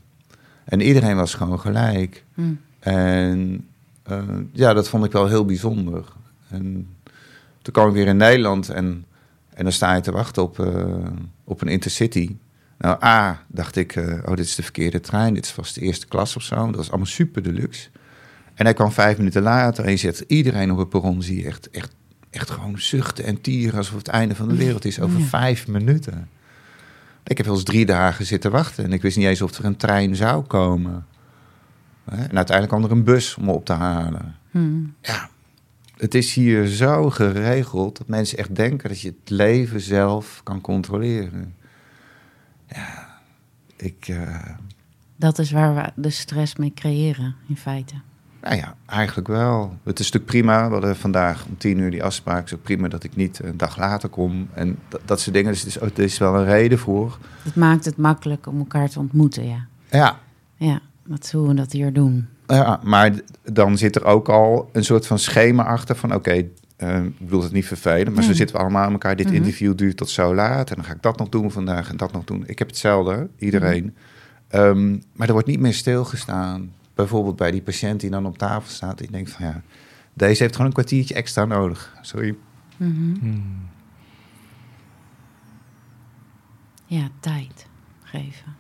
Speaker 3: En iedereen was gewoon gelijk.
Speaker 1: Mm.
Speaker 3: En eh, ja, dat vond ik wel heel bijzonder. En toen kwam ik weer in Nederland en, en dan sta je te wachten op, eh, op een intercity. Nou, A, dacht ik, eh, oh, dit is de verkeerde trein. Dit is vast de eerste klas of zo. Dat was allemaal super deluxe. En hij kwam vijf minuten later en je zet iedereen op het perron. Zie je echt, echt, echt gewoon zuchten en tieren alsof het einde van de wereld is. Over
Speaker 1: Ja.
Speaker 3: vijf minuten. Ik heb wel eens drie dagen zitten wachten en ik wist niet eens of er een trein zou komen. En uiteindelijk kwam er een bus om me op te halen.
Speaker 1: Mm.
Speaker 3: Ja, het is hier zo geregeld dat mensen echt denken dat je het leven zelf kan controleren. Ja, ik, eh,
Speaker 1: Dat is waar we de stress mee creëren, in feite.
Speaker 3: Nou ja, eigenlijk wel. Het is natuurlijk prima. We hadden vandaag om tien uur die afspraak. Het is ook prima dat ik niet een dag later kom. En dat, dat soort dingen. Dus het is, er is wel een reden voor.
Speaker 1: Het maakt het makkelijk om elkaar te ontmoeten, ja.
Speaker 3: Ja,
Speaker 1: Ja, dat is hoe we dat hier doen.
Speaker 3: Ja, maar dan zit er ook al een soort van schema achter van... oké, eh, ik bedoel het niet vervelend, maar zo
Speaker 1: Nee.
Speaker 3: zitten we allemaal aan elkaar. Dit
Speaker 1: Mhm.
Speaker 3: interview duurt tot zo laat en dan ga ik dat nog doen vandaag en dat nog doen. Ik heb hetzelfde, iedereen. Ehm, maar er wordt niet meer stilgestaan. Bijvoorbeeld bij die patiënt die dan op tafel staat. Die denkt van ja, deze heeft gewoon een kwartiertje extra nodig. Sorry.
Speaker 1: Mhm.
Speaker 2: Hmm.
Speaker 1: Ja, tijd geven.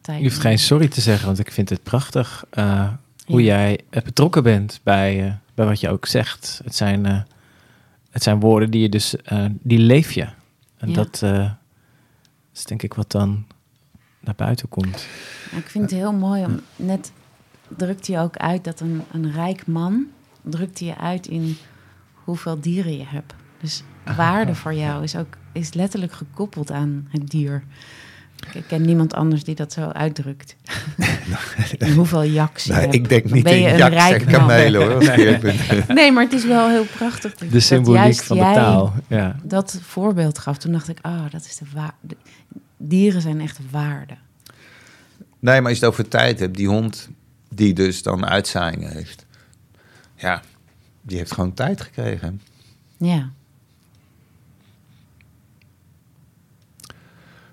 Speaker 1: Tijd
Speaker 2: Je hoeft geen sorry te zeggen, want ik vind het prachtig eh, hoe jij eh, betrokken bent bij, eh, bij wat je ook zegt. Het zijn, eh, het zijn woorden die je dus, eh, die leef je. En
Speaker 1: Ja.
Speaker 2: dat eh, is denk ik wat dan naar buiten komt.
Speaker 1: Ja, ik vind het heel mooi om net drukt hij ook uit dat een, een rijk man drukt hij je uit in hoeveel dieren je hebt. Dus waarde voor jou is ook is letterlijk gekoppeld aan het dier. Ik- ken niemand anders die dat zo uitdrukt. Hoeveel jaks je
Speaker 3: Nee,
Speaker 1: hebt.
Speaker 3: ik denk niet
Speaker 1: ben je een
Speaker 3: jaks
Speaker 1: rijk
Speaker 3: en
Speaker 1: man.
Speaker 3: kamelen hoor.
Speaker 1: Nee, maar het is wel heel prachtig.
Speaker 2: De symboliek van de taal. Ja.
Speaker 1: Dat voorbeeld gaf. Toen dacht ik, ah, dat is de waarde. Dieren zijn echt waarde.
Speaker 3: Nee, maar als je het over tijd hebt, die hond die dus dan uitzaaiingen heeft. Ja, die heeft gewoon tijd gekregen.
Speaker 1: Ja.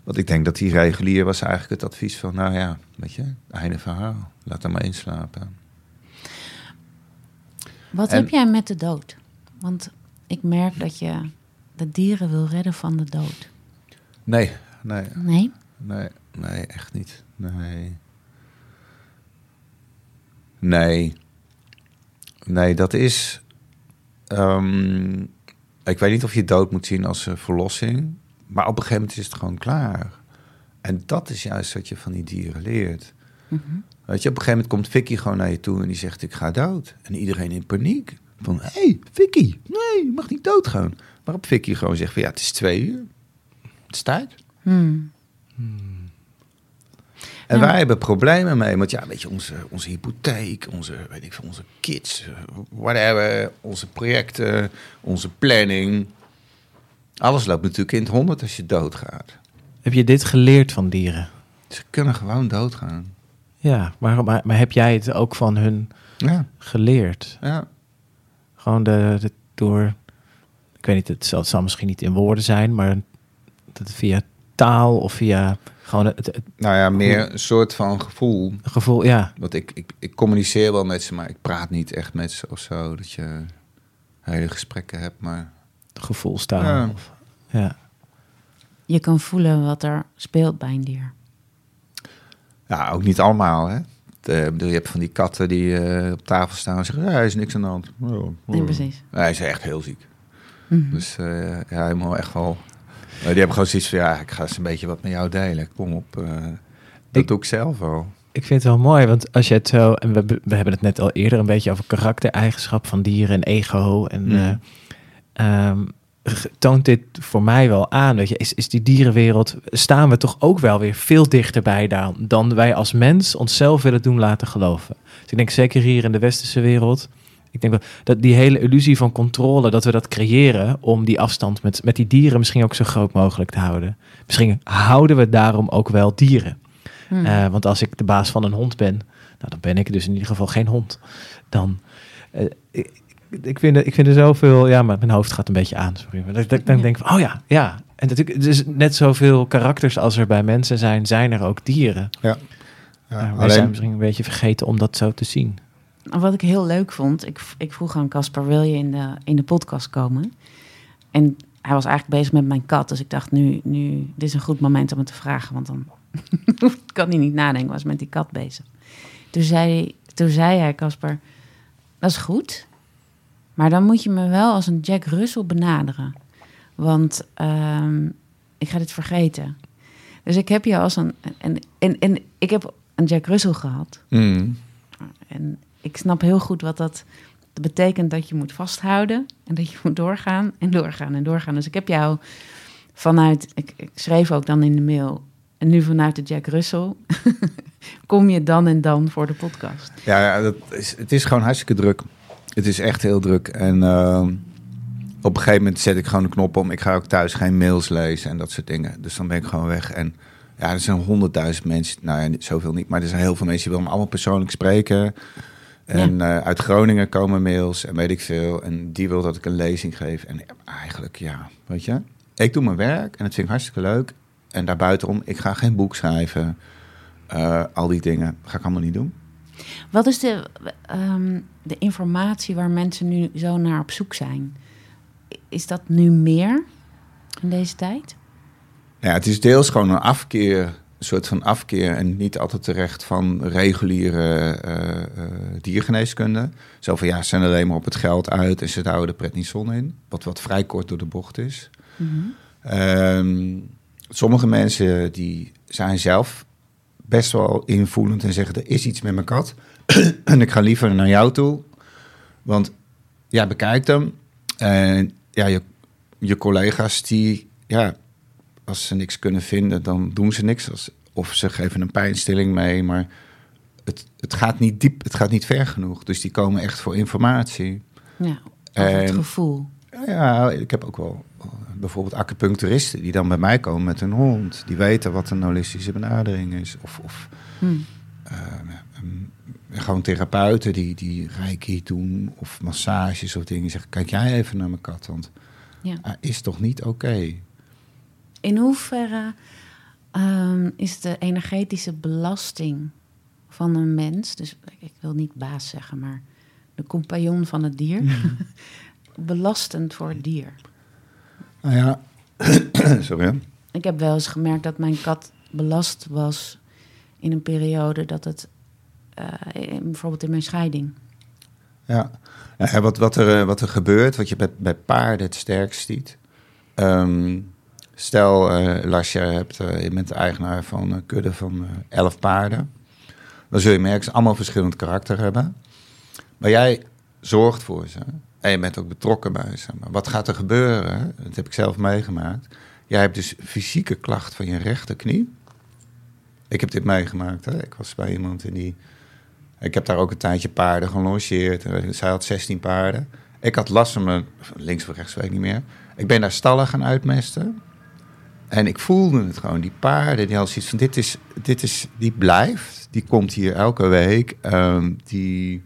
Speaker 3: Want ik denk dat die regulier was eigenlijk het advies van, nou ja, weet je, einde verhaal. Laat hem maar inslapen.
Speaker 1: Wat
Speaker 3: En-
Speaker 1: heb jij met de dood? Want ik merk dat je de dieren wil redden van de dood.
Speaker 3: Nee, nee,
Speaker 1: Nee?
Speaker 3: nee, nee, echt niet. Nee. Nee. Nee, dat is... ehm, ik weet niet of je dood moet zien als een verlossing. Maar op een gegeven moment is het gewoon klaar. En dat is juist wat je van die dieren leert.
Speaker 1: Mhm.
Speaker 3: Weet je, op een gegeven moment komt Vicky gewoon naar je toe en die zegt: Ik ga dood. En iedereen in paniek. Van: Hé, hey, Vicky, nee, je mag niet doodgaan. Waarop Vicky gewoon zegt: van, Ja, het is twee uur. Het is tijd.
Speaker 1: Hmm.
Speaker 3: En
Speaker 1: Ja.
Speaker 3: wij hebben problemen mee. Want ja, weet je, onze, onze hypotheek, onze, weet ik onze kids, eh, whatever, onze projecten, onze planning. Alles loopt natuurlijk in het honderd als je doodgaat.
Speaker 2: Heb je dit geleerd van dieren?
Speaker 3: Ze kunnen gewoon doodgaan.
Speaker 2: Ja, maar, maar, maar heb jij het ook van hun
Speaker 3: Ja,
Speaker 2: geleerd?
Speaker 3: ja.
Speaker 2: Gewoon de, de, door, ik weet niet, het zal, het zal misschien niet in woorden zijn, maar dat het via taal of via gewoon het, het
Speaker 3: Nou ja, meer een soort van gevoel.
Speaker 2: gevoel, ja.
Speaker 3: Want ik, ik, ik communiceer wel met ze, maar ik praat niet echt met ze of zo. Dat je hele gesprekken hebt, maar...
Speaker 2: gevoelstaal.
Speaker 3: Ja.
Speaker 2: Of, ja.
Speaker 1: Je kan voelen wat er speelt bij een dier.
Speaker 3: Ja, ook niet allemaal, hè. De, ik bedoel, je hebt van die katten die eh, op tafel staan en zeggen... Ja, er is niks aan de hand.
Speaker 1: Nee, precies.
Speaker 3: Hij is echt heel ziek.
Speaker 1: Mhm.
Speaker 3: Dus eh, ja, helemaal echt wel... Die hebben gewoon zoiets van... Ja, ik ga eens een beetje wat met jou delen. Kom op. eh, dat
Speaker 2: Ik-
Speaker 3: doe ik zelf wel.
Speaker 2: Ik vind het wel mooi, want als je het zo... En we, we hebben het net al eerder een beetje over karaktereigenschap van dieren en ego. En
Speaker 3: Mm.
Speaker 2: eh, ehm, toont dit voor mij wel aan. Weet je, is, is die dierenwereld... Staan we toch ook wel weer veel dichterbij dan, dan wij als mens onszelf willen doen laten geloven. Dus ik denk zeker hier in de westerse wereld... Ik denk wel dat die hele illusie van controle, dat we dat creëren om die afstand met, met die dieren misschien ook zo groot mogelijk te houden. Misschien houden we daarom ook wel dieren.
Speaker 1: Hmm.
Speaker 2: Eh, want als ik de baas van een hond ben, nou, dan ben ik dus in ieder geval geen hond. Dan, eh, ik, ik, vind er, ik vind er zoveel, ja, maar mijn hoofd gaat een beetje aan, sorry. Maar dat, dat ik dan denk van, oh ja, ja. En natuurlijk, dus net zoveel karakters als er bij mensen zijn, zijn er ook dieren.
Speaker 3: Ja.
Speaker 2: Maar wij zijn misschien een beetje vergeten om dat zo te zien.
Speaker 1: Wat ik heel leuk vond, ik, ik vroeg aan Casper, wil je in de, in de podcast komen? En hij was eigenlijk bezig met mijn kat. Dus ik dacht, nu, nu dit is een goed moment om het te vragen. Want dan kan hij niet nadenken, was met die kat bezig. Toen zei, toen zei hij, Casper, dat is goed. Maar dan moet je me wel als een Jack Russell benaderen. Want ehm, ik ga dit vergeten. Dus ik heb je als een... En, en, en ik heb een Jack Russell gehad.
Speaker 3: Mm.
Speaker 1: En ik snap heel goed wat dat, betekent dat je moet vasthouden en dat je moet doorgaan en doorgaan en doorgaan. Dus ik heb jou vanuit, ik, ik schreef ook dan in de mail, en nu vanuit de Jack Russell, kom je dan en dan voor de podcast.
Speaker 3: Ja, ja dat is, het is gewoon hartstikke druk. Het is echt heel druk. En ehm, op een gegeven moment zet ik gewoon de knop om. Ik ga ook thuis geen mails lezen en dat soort dingen. Dus dan ben ik gewoon weg. En ja, er zijn honderdduizend mensen. Nou ja, zoveel niet. Maar er zijn heel veel mensen die willen me allemaal persoonlijk spreken. En eh, uit Groningen komen mails en weet ik veel. En die wil dat ik een lezing geef. En eigenlijk, ja, weet je. Ik doe mijn werk en dat vind ik hartstikke leuk. En daarbuitenom, ik ga geen boek schrijven. Eh, al die dingen ga ik allemaal niet doen.
Speaker 1: Wat is de, ehm, de informatie waar mensen nu zo naar op zoek zijn? Is dat nu meer in deze tijd?
Speaker 3: Ja, het is deels gewoon een afkeer, soort van afkeer en niet altijd terecht van reguliere eh, eh, diergeneeskunde. Zo van ja, ze zijn alleen maar op het geld uit en ze houden de prednison in, wat, wat vrij kort door de bocht is.
Speaker 1: Mhm.
Speaker 3: Ehm, sommige mensen die zijn zelf best wel invoelend en zeggen er is iets met mijn kat en ik ga liever naar jou toe, want ja, bekijk hem en ja, je, je collega's die ja, als ze niks kunnen vinden, dan doen ze niks. Als, of ze geven een pijnstilling mee, maar het, het gaat niet diep, het gaat niet ver genoeg. Dus die komen echt voor informatie.
Speaker 1: Ja, over het
Speaker 3: En-
Speaker 1: gevoel.
Speaker 3: Ja, ik heb ook wel bijvoorbeeld acupuncturisten die dan bij mij komen met een hond. Die weten wat een holistische benadering is. Of, of
Speaker 1: Hm.
Speaker 3: eh, mm, gewoon therapeuten die, die reiki doen of massages of dingen. Zeggen, kijk jij even naar mijn kat, want
Speaker 1: Ja.
Speaker 3: hij is toch niet oké?
Speaker 1: In hoeverre ehm, is de energetische belasting van een mens, dus ik wil niet baas zeggen, maar de compagnon van het dier, belastend voor het dier?
Speaker 3: Nou ja, sorry. hè.
Speaker 1: Ik heb wel eens gemerkt dat mijn kat belast was in een periode dat het, eh, in- bijvoorbeeld in mijn scheiding.
Speaker 3: Ja. Ja, wat, wat, er, eh, wat er gebeurt, wat je bij, bij paarden het sterkst ziet. Ehm, stel, Lars, je, hebt, eh, je bent de eigenaar van een kudde van eh, elf paarden. Dan zul je merken ze allemaal verschillend karakter hebben. Maar jij zorgt voor ze. En je bent ook betrokken bij ze. Maar wat gaat er gebeuren? Dat heb ik zelf meegemaakt. Jij hebt dus fysieke klacht van je rechterknie. Ik heb dit meegemaakt. Hè? Ik was bij iemand in die... Ik heb daar ook een tijdje paarden gelongeerd. Zij had 16 paarden. Ik had last van mijn... Links of rechts, weet ik niet meer. Ik ben daar stallen gaan uitmesten. En ik voelde het gewoon. Die paarden, die hadden zoiets van... Dit is, dit is, die blijft. Die komt hier elke week. Ehm, die...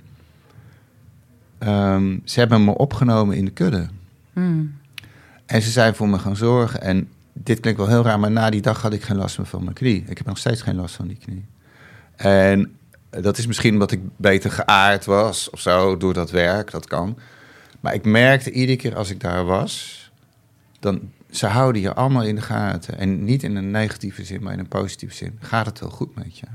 Speaker 3: ehm, ze hebben me opgenomen in de kudde.
Speaker 1: Hmm.
Speaker 3: En ze zijn voor me gaan zorgen. En dit klinkt wel heel raar, maar na die dag had ik geen last meer van mijn knie. Ik heb nog steeds geen last van die knie. En dat is misschien omdat ik beter geaard was of zo door dat werk. Dat kan. Maar ik merkte iedere keer als ik daar was, dan ze houden je allemaal in de gaten. En niet in een negatieve zin, maar in een positieve zin. Gaat het wel goed met je?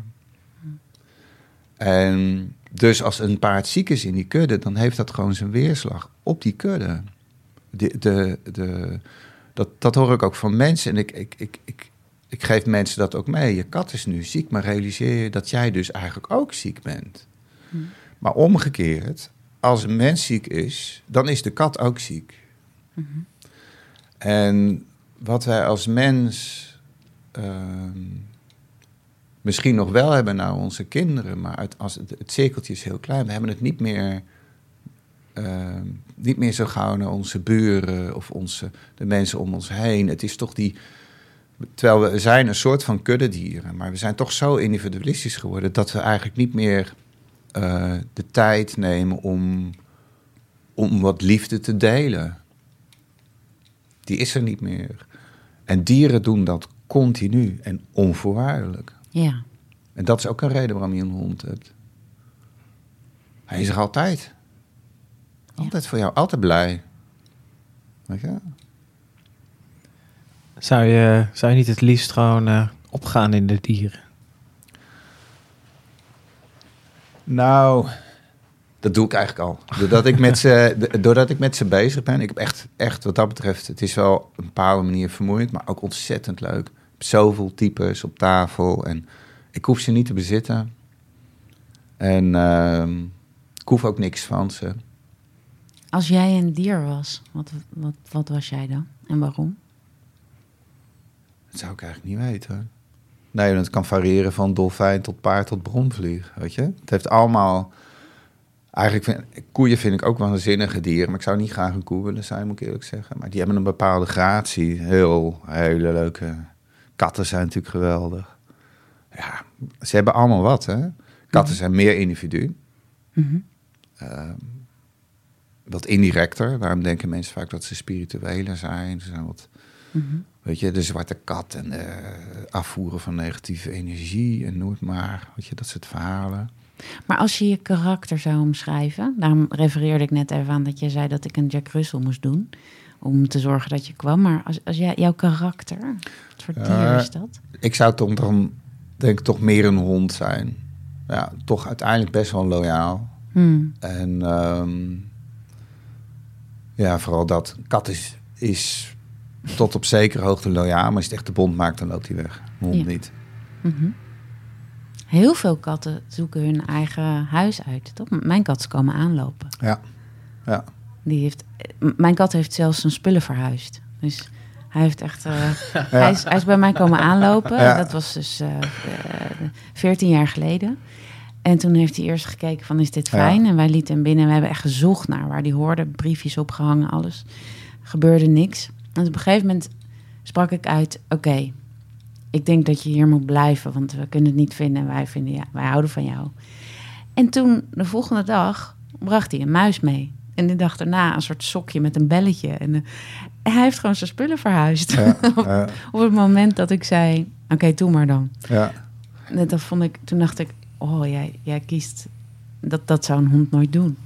Speaker 3: En dus als een paard ziek is in die kudde, dan heeft dat gewoon zijn weerslag op die kudde. De, de, de, dat, dat hoor ik ook van mensen. En ik, ik, ik, ik, ik geef mensen dat ook mee. Je kat is nu ziek, maar realiseer je dat jij dus eigenlijk ook ziek bent. Maar omgekeerd, als een mens ziek is, dan is de kat ook ziek. En wat wij als mens ehm, misschien nog wel hebben naar onze kinderen, maar uit, als het, het cirkeltje is heel klein, we hebben het niet meer, ehm, niet meer zo gauw naar onze buren of onze, de mensen om ons heen. Het is toch die. Terwijl we zijn een soort van kuddedieren, maar we zijn toch zo individualistisch geworden dat we eigenlijk niet meer eh, de tijd nemen om, om wat liefde te delen. Die is er niet meer. En dieren doen dat continu en onvoorwaardelijk.
Speaker 1: Ja.
Speaker 3: En dat is ook een reden waarom je een hond hebt. Hij is er altijd. Altijd voor jou, altijd blij. Weet je?
Speaker 2: Zou je, zou je niet het liefst gewoon eh, opgaan in de dieren?
Speaker 3: Nou, dat doe ik eigenlijk al. Doordat ik met ze, doordat ik met ze bezig ben. Ik heb echt, echt wat dat betreft, het is wel op een bepaalde manier vermoeiend, maar ook ontzettend leuk. Ik heb zoveel types op tafel en ik hoef ze niet te bezitten. En ehm, ik hoef ook niks van ze.
Speaker 1: Als jij een dier was, wat, wat, wat was jij dan? En waarom?
Speaker 3: Dat zou ik eigenlijk niet weten. Nee, want het kan variëren van dolfijn tot paard tot bronvlieg, weet je. Het heeft allemaal... Eigenlijk vind, koeien vind ik ook wel een zinnige dier, maar ik zou niet graag een koe willen zijn, moet ik eerlijk zeggen. Maar die hebben een bepaalde gratie. Heel, hele leuke... Katten zijn natuurlijk geweldig. Ja, ze hebben allemaal wat, hè. Katten zijn meer individu.
Speaker 1: Mhm.
Speaker 3: Ehm, wat indirecter. Waarom denken mensen vaak dat ze spiritueler zijn? Ze zijn wat...
Speaker 1: Mhm.
Speaker 3: Weet je, de zwarte kat en eh, afvoeren van negatieve energie en noem het maar. Weet je, dat soort verhalen.
Speaker 1: Maar als je je karakter zou omschrijven, daarom refereerde ik net even aan dat je zei dat ik een Jack Russell moest doen. Om te zorgen dat je kwam. Maar als, als jij, jouw karakter, wat voor dier
Speaker 3: Ja.
Speaker 1: is dat?
Speaker 3: Ik zou toch dan, denk ik, toch meer een hond zijn. Ja, toch uiteindelijk best wel loyaal.
Speaker 1: Hmm.
Speaker 3: En ehm, ja, vooral dat. Een kat is, is tot op zekere hoogte loyaal, maar als je het echt de bond maakt, dan loopt hij weg. Een hond
Speaker 1: Ja.
Speaker 3: niet.
Speaker 1: Mhm. Heel veel katten zoeken hun eigen huis uit, toch? Mijn kat is komen aanlopen.
Speaker 3: Ja, ja.
Speaker 1: Die heeft, m- mijn kat heeft zelfs zijn spullen verhuisd. Dus hij heeft echt. eh, hij, is, hij is bij mij komen aanlopen.
Speaker 3: Ja.
Speaker 1: Dat was dus eh, eh, 14 jaar geleden. En toen heeft hij eerst gekeken van is dit
Speaker 3: Ja.
Speaker 1: fijn? En wij lieten hem binnen. En we hebben echt gezocht naar waar die hoorde. Briefjes opgehangen, alles. Gebeurde niks. En op een gegeven moment sprak ik uit... Oké, ik denk dat je hier moet blijven. Want we kunnen het niet vinden. En wij, vinden, ja, wij houden van jou. En toen, de volgende dag, bracht hij een muis mee. En de dag daarna een soort sokje met een belletje. En eh, hij heeft gewoon zijn spullen verhuisd.
Speaker 3: ja, ja,
Speaker 1: Op het moment dat ik zei, oké, doe maar dan.
Speaker 3: ja.
Speaker 1: En Dat vond ik, toen dacht ik, oh, jij, jij kiest... Dat, dat zou een hond nooit doen.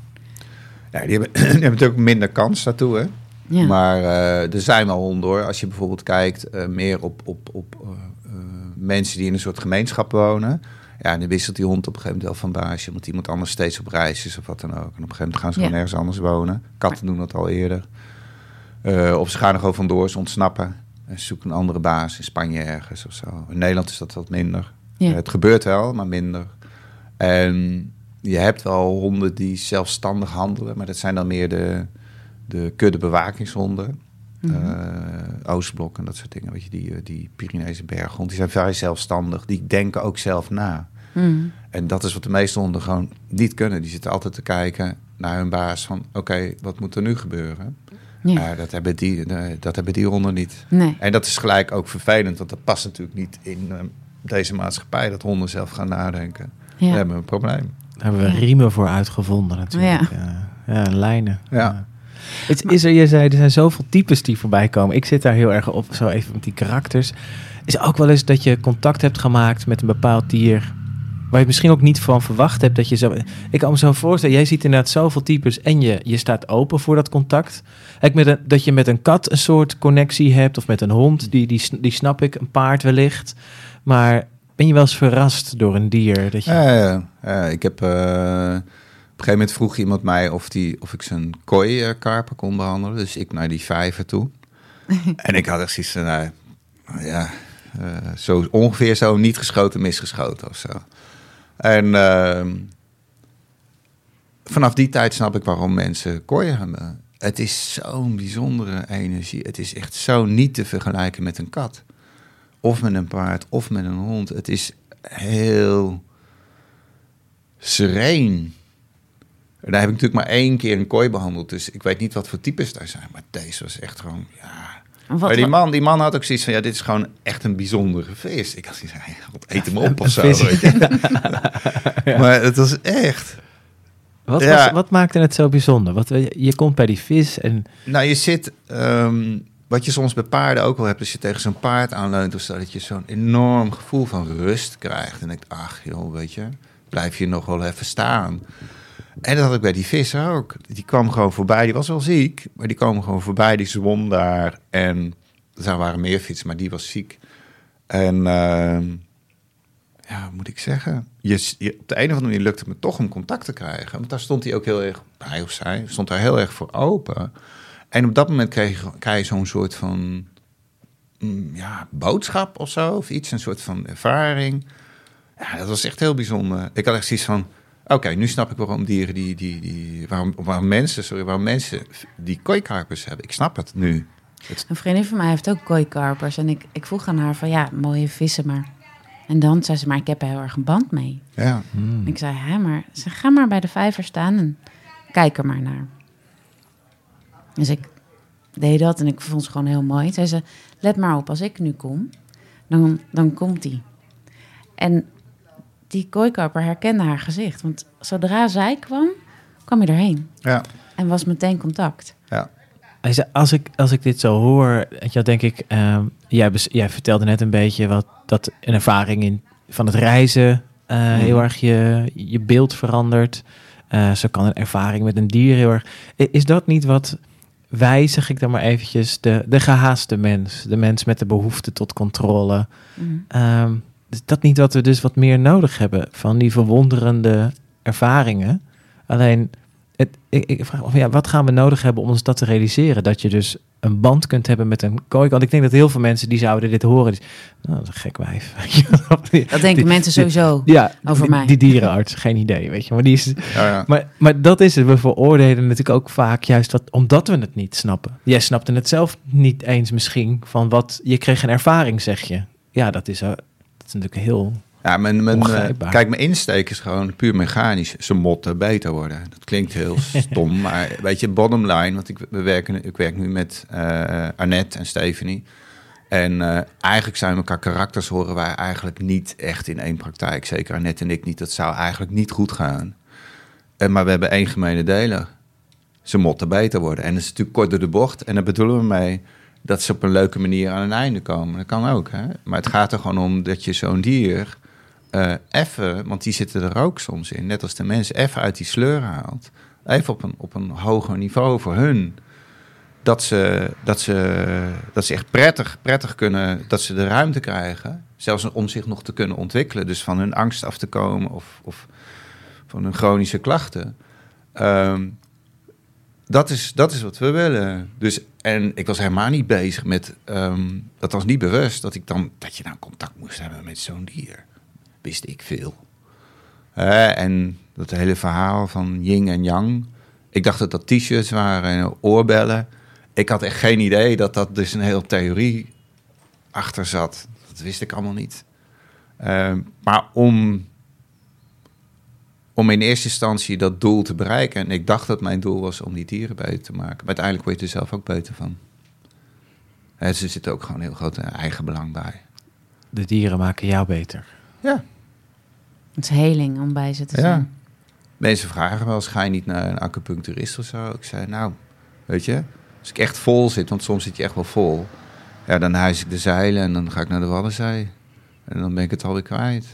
Speaker 3: Ja, die hebben, die hebben natuurlijk minder kans daartoe, hè.
Speaker 1: Ja.
Speaker 3: Maar eh, er zijn wel honden hoor. Als je bijvoorbeeld kijkt eh, meer op, op, op mensen die in een soort gemeenschap wonen. Ja, en dan wisselt die hond op een gegeven moment wel van baasje. Want iemand anders steeds op reis is of wat dan ook. En op een gegeven moment gaan ze gewoon
Speaker 1: Ja.
Speaker 3: ergens anders wonen. Katten doen dat al eerder. Eh, of ze gaan er gewoon vandoor, ze ontsnappen. En ze zoeken een andere baas in Spanje ergens of zo. In Nederland is dat wat minder.
Speaker 1: Ja.
Speaker 3: Eh, het gebeurt wel, maar minder. En je hebt wel honden die zelfstandig handelen. Maar dat zijn dan meer de, de kudde bewakingshonden.
Speaker 1: Mhm.
Speaker 3: Eh, Oostblok en dat soort dingen. Weet je, die, eh, die Pyreneese berghond. Die zijn vrij zelfstandig. Die denken ook zelf na.
Speaker 1: Mm.
Speaker 3: En dat is wat de meeste honden gewoon niet kunnen. Die zitten altijd te kijken naar hun baas van... oké, wat moet er nu gebeuren?
Speaker 1: Ja.
Speaker 3: Dat, hebben die, eh, dat hebben die honden niet.
Speaker 1: Nee.
Speaker 3: En dat is gelijk ook vervelend, want dat past natuurlijk niet in deze maatschappij... dat honden zelf gaan nadenken.
Speaker 1: Ja.
Speaker 3: We hebben een probleem.
Speaker 2: Daar hebben we riemen voor uitgevonden natuurlijk. Ja, ja lijnen.
Speaker 3: Ja.
Speaker 2: Het is er, je zei, er zijn zoveel types die voorbij komen. Ik zit daar heel erg op, zo even met die karakters. Is ook wel eens dat je contact hebt gemaakt met een bepaald dier... waar je misschien ook niet van verwacht hebt dat je zo... Ik kan me zo voorstellen, jij ziet inderdaad zoveel types... en je, je staat open voor dat contact. Kijk, met een, dat je met een kat een soort connectie hebt... of met een hond, die, die, die snap ik, een paard wellicht. Maar ben je wel eens verrast door een dier? Dat je,
Speaker 3: Ja, ik heb... eh, een gegeven moment vroeg iemand mij of, die, of ik zijn kooikarper kon behandelen. Dus ik naar die vijver toe. en ik had echt zoiets van, nou, ja, eh, zo ongeveer zo niet geschoten, misgeschoten of zo. En ehm, vanaf die tijd snap ik waarom mensen kooien hebben. Het is zo'n bijzondere energie. Het is echt zo niet te vergelijken met een kat. Of met een paard, of met een hond. Het is heel sereen. En daar heb ik natuurlijk maar één keer een kooi behandeld. Dus ik weet niet wat voor types daar zijn. Maar deze was echt gewoon, ja...
Speaker 1: Wat,
Speaker 3: maar die man, die man had ook zoiets van, ja, dit is gewoon echt een bijzondere vis. Ik had zoiets van, ja, wat eet hem op of zo. weet je. Maar het was echt...
Speaker 2: wat,
Speaker 3: ja.
Speaker 2: was, wat maakte het zo bijzonder? Wat, je komt bij die vis en...
Speaker 3: Nou, je zit... ehm, wat je soms bij paarden ook wel hebt, als je tegen zo'n paard aanleunt of zo, dat je zo'n enorm gevoel van rust krijgt. En ik ach joh, weet je, blijf je nog wel even staan. En dat had ik bij die visser ook. Die kwam gewoon voorbij, die was wel ziek, maar die kwam gewoon voorbij, die zwom daar. En er waren meer vissen, maar die was ziek. En ehm, ja, moet ik zeggen? Je, op de een of andere manier lukte het me toch om contact te krijgen. Want daar stond hij ook heel erg, hij of zij, stond daar heel erg voor open. En op dat moment kreeg, krijg je zo'n soort van mm, ja, boodschap of zo, of iets, een soort van ervaring. Ja, dat was echt heel bijzonder. Ik had echt zoiets van, oké, nu snap ik waarom dieren die, die, die waarom, waarom mensen, sorry, waarom mensen die kooikarpers hebben. Ik snap het nu.
Speaker 1: Een vriendin van mij heeft ook kooikarpers. En ik, ik vroeg aan haar van, ja, mooie vissen, maar... En dan zei ze, maar ik heb er heel erg een band mee.
Speaker 3: Ja,
Speaker 1: En ik zei, hè, maar ze, ga maar bij de vijver staan en kijk er maar naar. Dus ik deed dat en ik vond ze gewoon heel mooi. Zei ze, let maar op, als ik nu kom, dan, dan komt die. En die kooikarper herkende haar gezicht. Want zodra zij kwam, kwam hij erheen.
Speaker 3: ja,
Speaker 1: En was meteen contact.
Speaker 3: ja.
Speaker 2: Hij zei, als, ik, als ik dit zo hoor, weet je, wel, denk ik, ehm, jij, jij vertelde net een beetje wat dat een ervaring in, van het reizen eh, heel erg je, je beeld verandert. Eh, zo kan een ervaring met een dier heel erg. Is dat niet wat wij, zeg ik dan maar eventjes, de, de gehaaste mens, de mens met de behoefte tot controle,
Speaker 1: Mm.
Speaker 2: Ehm, is dat niet wat we dus wat meer nodig hebben van die verwonderende ervaringen? Alleen, het, ik, ik vraag me af, ja, wat gaan we nodig hebben om ons dat te realiseren? Dat je dus een band kunt hebben met een kooi. Want ik denk dat heel veel mensen die zouden dit horen. Die, nou, dat is een gek wijf.
Speaker 1: Dat denken mensen sowieso.
Speaker 2: Ja,
Speaker 1: over
Speaker 2: die,
Speaker 1: mij.
Speaker 2: Die dierenarts, geen idee, weet je. Maar, die is,
Speaker 3: ja, ja.
Speaker 2: maar, maar dat is het. We veroordelen natuurlijk ook vaak juist wat, omdat we het niet snappen. Jij snapte het zelf niet eens misschien van wat... Je kreeg een ervaring, zeg je. Ja, dat is, eh, is natuurlijk heel...
Speaker 3: Ja, mijn, mijn, eh, kijk, mijn insteek is gewoon puur mechanisch. Ze motten beter worden. Dat klinkt heel stom, maar weet je, bottom line, want ik, we werken, ik werk nu met eh Annette en Stephanie. En eh, eigenlijk zijn elkaar karakters horen wij eigenlijk niet echt in één praktijk. Zeker Annette en ik niet. Dat zou eigenlijk niet goed gaan. En, maar we hebben één gemene deler. Ze motten beter worden. En dat is natuurlijk kort door de bocht. En daar bedoelen we mee dat ze op een leuke manier aan een einde komen. Dat kan ook, hè. Maar het gaat er gewoon om dat je zo'n dier eh even, want die zitten er ook soms in, net als de mensen, even uit die sleur haalt. Even op een, op een hoger niveau voor hun. Dat ze, dat, ze, dat ze echt prettig, prettig kunnen, dat ze de ruimte krijgen. Zelfs om zich nog te kunnen ontwikkelen. Dus van hun angst af te komen of, of van hun chronische klachten. Ehm, dat, is, dat is wat we willen. Dus, en ik was helemaal niet bezig met, ehm, dat was niet bewust, dat, ik dan, dat je nou contact moest hebben met zo'n dier. Wist ik veel. En dat hele verhaal van yin en yang. Ik dacht dat dat t-shirts waren en oorbellen. Ik had echt geen idee dat dat dus een hele theorie achter zat. Dat wist ik allemaal niet. Ehm, maar om, om in eerste instantie dat doel te bereiken... en ik dacht dat mijn doel was om die dieren beter te maken... maar uiteindelijk word je er zelf ook beter van. Er zit ook gewoon heel groot eigen belang bij.
Speaker 2: De dieren maken jou beter.
Speaker 3: Ja.
Speaker 1: Het is heling om bij ze te
Speaker 3: Ja.
Speaker 1: zijn.
Speaker 3: Mensen vragen wel eens, ga je niet naar een acupuncturist of zo? Ik zei, nou, weet je, als ik echt vol zit, want soms zit je echt wel vol. Ja, dan huis ik de zeilen en dan ga ik naar de Waddenzee. En dan ben ik het alweer kwijt.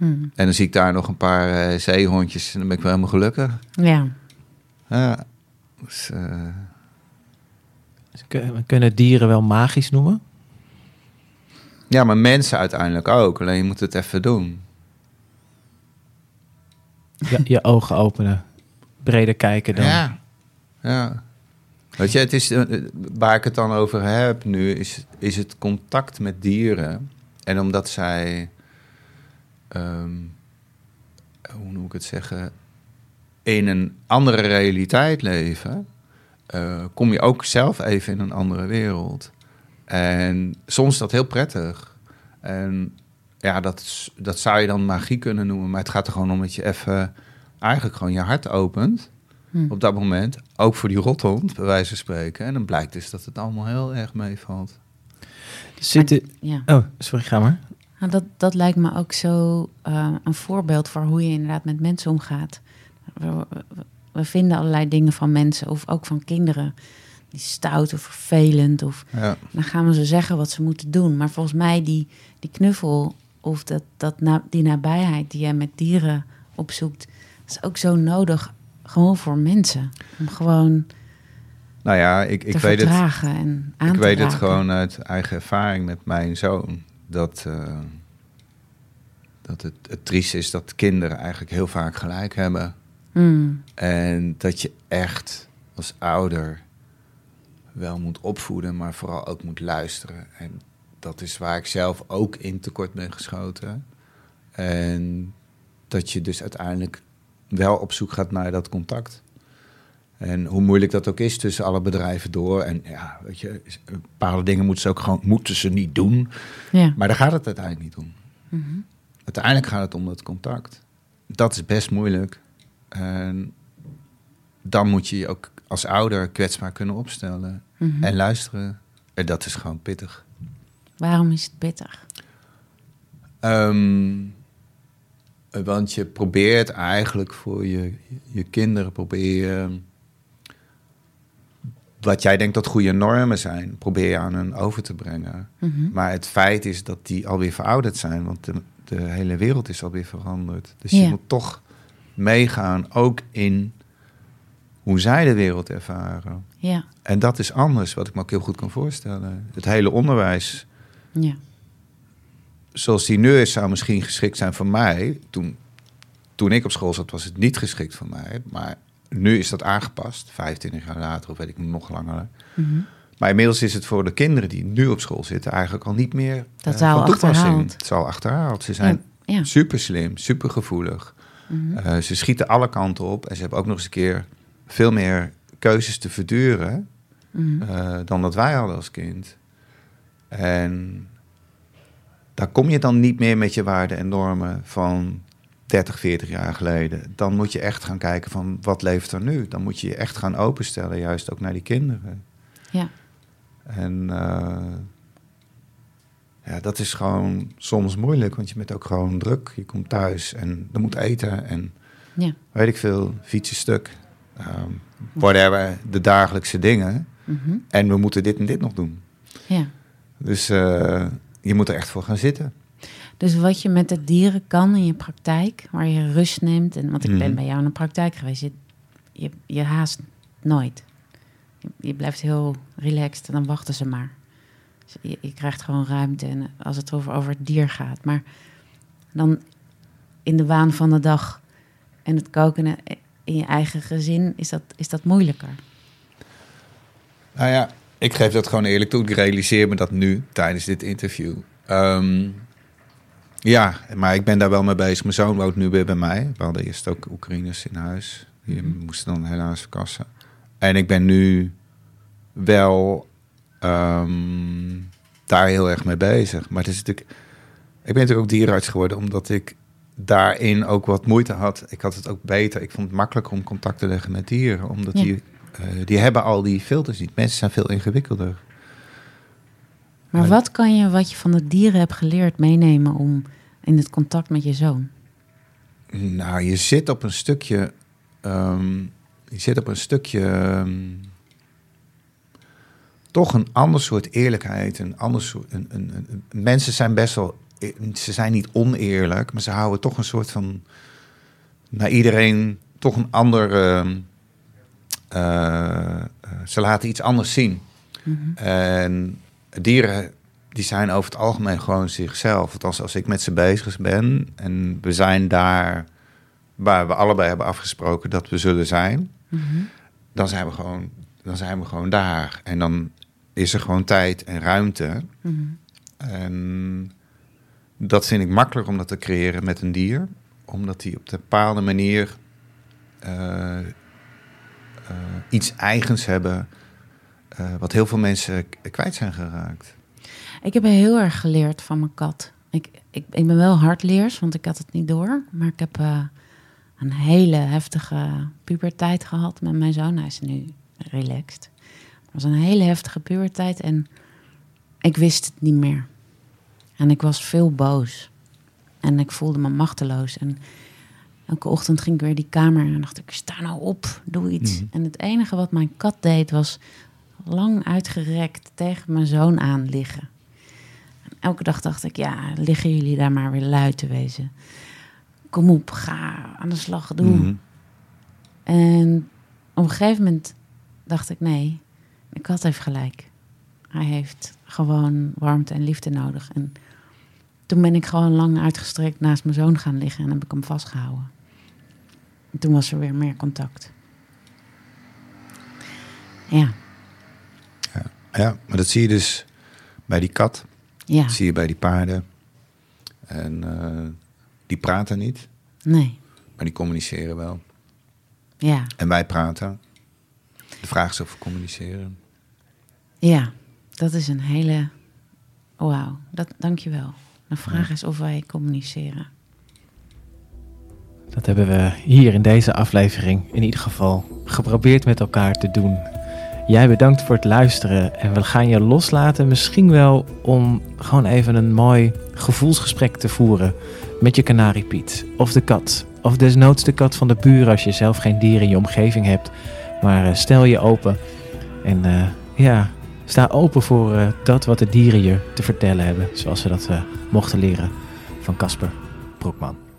Speaker 1: Hm.
Speaker 3: En dan zie ik daar nog een paar eh, zeehondjes en dan ben ik wel helemaal gelukkig.
Speaker 1: Ja.
Speaker 3: Ja, dus, eh,
Speaker 2: Dus kunnen dieren wel magisch noemen.
Speaker 3: ja, maar mensen uiteindelijk ook. Alleen je moet het even doen.
Speaker 2: Je, je ogen openen. Breder kijken dan.
Speaker 3: Ja. ja. Weet je, het is, eh, waar ik het dan over heb nu, is, is het contact met dieren. En omdat zij, ehm, hoe moet ik het zeggen, in een andere realiteit leven, eh, kom je ook zelf even in een andere wereld. En soms is dat heel prettig. En ja, dat, dat zou je dan magie kunnen noemen, maar het gaat er gewoon om dat je even eigenlijk gewoon je hart opent
Speaker 1: Hm.
Speaker 3: op dat moment. Ook voor die rothond, bij wijze van spreken. En dan blijkt dus dat het allemaal heel erg meevalt.
Speaker 2: Zitten...
Speaker 1: ja.
Speaker 2: Oh, sorry, ga maar.
Speaker 1: Nou, dat, dat lijkt me ook zo eh, een voorbeeld voor hoe je inderdaad met mensen omgaat. We, we- we vinden allerlei dingen van mensen, of ook van kinderen, die stout of vervelend. Of
Speaker 3: Ja,
Speaker 1: dan gaan we ze zeggen wat ze moeten doen. Maar volgens mij die, die knuffel of dat, dat na, die nabijheid die jij met dieren opzoekt, is ook zo nodig gewoon voor mensen. Om gewoon
Speaker 3: nou ja, ik, ik
Speaker 1: te
Speaker 3: weet het.
Speaker 1: verdragen en aan
Speaker 3: Ik weet het gewoon uit eigen ervaring met mijn zoon. Dat, eh, dat het, het triest is dat kinderen eigenlijk heel vaak gelijk hebben.
Speaker 1: Mm,
Speaker 3: En dat je echt als ouder wel moet opvoeden, maar vooral ook moet luisteren. En dat is waar ik zelf ook in tekort ben geschoten. En dat je dus uiteindelijk wel op zoek gaat naar dat contact. En hoe moeilijk dat ook is tussen alle bedrijven door. En ja, weet je, bepaalde dingen moeten ze ook gewoon moeten ze niet doen.
Speaker 1: ja.
Speaker 3: Maar daar gaat het uiteindelijk niet om.
Speaker 1: Mhm.
Speaker 3: Uiteindelijk gaat het om dat contact. Dat is best moeilijk. En dan moet je je ook als ouder kwetsbaar kunnen opstellen
Speaker 1: Mhm.
Speaker 3: en luisteren. En dat is gewoon pittig.
Speaker 1: Waarom is het pittig?
Speaker 3: Ehm, want je probeert eigenlijk voor je, je kinderen, probeer je, wat jij denkt dat goede normen zijn, probeer je aan hen over te brengen.
Speaker 1: Mhm.
Speaker 3: Maar het feit is dat die alweer verouderd zijn, want de, de hele wereld is alweer veranderd. Dus je moet toch meegaan, ook in hoe zij de wereld ervaren.
Speaker 1: Ja,
Speaker 3: En dat is anders, wat ik me ook heel goed kan voorstellen. Het hele onderwijs,
Speaker 1: ja.
Speaker 3: zoals die nu is, zou misschien geschikt zijn voor mij. Toen, toen ik op school zat, was het niet geschikt voor mij. Maar nu is dat aangepast, 25 jaar later, of weet ik nog langer.
Speaker 1: Mhm.
Speaker 3: Maar inmiddels is het voor de kinderen die nu op school zitten eigenlijk al niet meer
Speaker 1: Dat al
Speaker 3: van toepassing.
Speaker 1: achterhaald.
Speaker 3: Het is al achterhaald. Ze zijn
Speaker 1: Ja, ja.
Speaker 3: super slim, super gevoelig.
Speaker 1: Mhm.
Speaker 3: Eh, ze schieten alle kanten op en ze hebben ook nog eens een keer veel meer keuzes te verduren
Speaker 1: Mhm.
Speaker 3: eh, dan dat wij hadden als kind. En daar kom je dan niet meer met je waarden en normen van 30, 40 jaar geleden. Dan moet je echt gaan kijken van wat leeft er nu. Dan moet je je echt gaan openstellen, juist ook naar die kinderen.
Speaker 1: Ja.
Speaker 3: En eh, ja, dat is gewoon soms moeilijk, want je bent ook gewoon druk. Je komt thuis en er moet eten en
Speaker 1: Ja.
Speaker 3: weet ik veel, fietsen stuk. Ehm whatever, de dagelijkse dingen.
Speaker 1: Mhm.
Speaker 3: En we moeten dit en dit nog doen.
Speaker 1: ja.
Speaker 3: Dus eh, je moet er echt voor gaan zitten.
Speaker 1: Dus wat je met de dieren kan in je praktijk, waar je rust neemt. En, want ik ben
Speaker 3: Mhm.
Speaker 1: bij jou in de praktijk geweest. Je, je, je haast nooit. Je, je blijft heel relaxed en dan wachten ze maar. je, je krijgt gewoon ruimte en als het over, over het dier gaat. Maar dan in de waan van de dag en het koken in je eigen gezin, is dat, is dat moeilijker.
Speaker 3: Nou ja, ik geef dat gewoon eerlijk toe. Ik realiseer me dat nu tijdens dit interview. Ehm, ja, maar ik ben daar wel mee bezig. Mijn zoon woont nu weer bij mij. We hadden eerst ook Oekraïners in huis. Die
Speaker 1: Mhm.
Speaker 3: moesten dan helaas verkassen. En ik ben nu wel ehm, daar heel erg mee bezig. Maar het is natuurlijk... Ik ben natuurlijk ook dierenarts geworden omdat ik daarin ook wat moeite had. Ik had het ook beter. Ik vond het makkelijker om contact te leggen met dieren. Omdat
Speaker 1: Ja.
Speaker 3: die, eh, die hebben al die filters niet. Mensen zijn veel ingewikkelder.
Speaker 1: Maar
Speaker 3: Maar-
Speaker 1: wat kan je, wat je van de dieren hebt geleerd, meenemen om in het contact met je zoon?
Speaker 3: Nou, je zit op een stukje. ehm, je zit op een stukje. ehm, toch een ander soort eerlijkheid. Een ander soort. Een, een, een- een- mensen zijn best wel. e- Ze zijn niet oneerlijk, maar ze houden toch een soort van. Naar iedereen toch een ander. ehm, eh, eh, ze laten iets anders zien.
Speaker 1: Mhm.
Speaker 3: En dieren die zijn over het algemeen gewoon zichzelf. Althans, als ik met ze bezig ben en we zijn daar waar we allebei hebben afgesproken dat we zullen zijn,
Speaker 1: Mhm.
Speaker 3: dan zijn we gewoon, dan zijn we gewoon daar. En dan is er gewoon tijd en ruimte.
Speaker 1: Mhm.
Speaker 3: En dat vind ik makkelijker om dat te creëren met een dier, omdat die op een bepaalde manier eh, eh, iets eigens hebben. Eh, wat heel veel mensen kwijt zijn geraakt.
Speaker 1: Ik heb heel erg geleerd van mijn kat. Ik, ik, ik ben wel hardleers, want ik had het niet door. Maar ik heb eh, een hele heftige puberteit gehad met mijn zoon. Hij is nu relaxed. Het was een hele heftige puberteit en ik wist het niet meer. En ik was veel boos. En ik voelde me machteloos. En elke ochtend ging ik weer die kamer en dacht ik, sta nou op, doe iets.
Speaker 3: Mhm.
Speaker 1: En het enige wat mijn kat deed was lang uitgerekt tegen mijn zoon aan liggen. En elke dag dacht ik, ja, liggen jullie daar maar weer lui te wezen. Kom op, ga aan de slag, doe.
Speaker 3: Mhm.
Speaker 1: En op een gegeven moment dacht ik, nee, mijn kat heeft gelijk. Hij heeft gewoon warmte en liefde nodig. En toen ben ik gewoon lang uitgestrekt naast mijn zoon gaan liggen en heb ik hem vastgehouden. En toen was er weer meer contact. Ja,
Speaker 3: Ja, maar dat zie je dus bij die kat,
Speaker 1: ja,
Speaker 3: dat zie je bij die paarden. En eh, die praten niet,
Speaker 1: nee,
Speaker 3: maar die communiceren wel.
Speaker 1: ja,
Speaker 3: En wij praten. De vraag is of we communiceren.
Speaker 1: ja. Dat is een hele, wauw, dat, dankjewel. De vraag is of wij communiceren.
Speaker 2: Dat hebben we hier in deze aflevering in ieder geval geprobeerd met elkaar te doen. Jij bedankt voor het luisteren en we gaan je loslaten misschien wel om gewoon even een mooi gevoelsgesprek te voeren met je kanariepiet of de kat. Of desnoods de kat van de buren als je zelf geen dier in je omgeving hebt. Maar eh, stel je open en eh, ja, sta open voor eh, dat wat de dieren je te vertellen hebben. Zoals we dat mochten leren van Casper Broekman.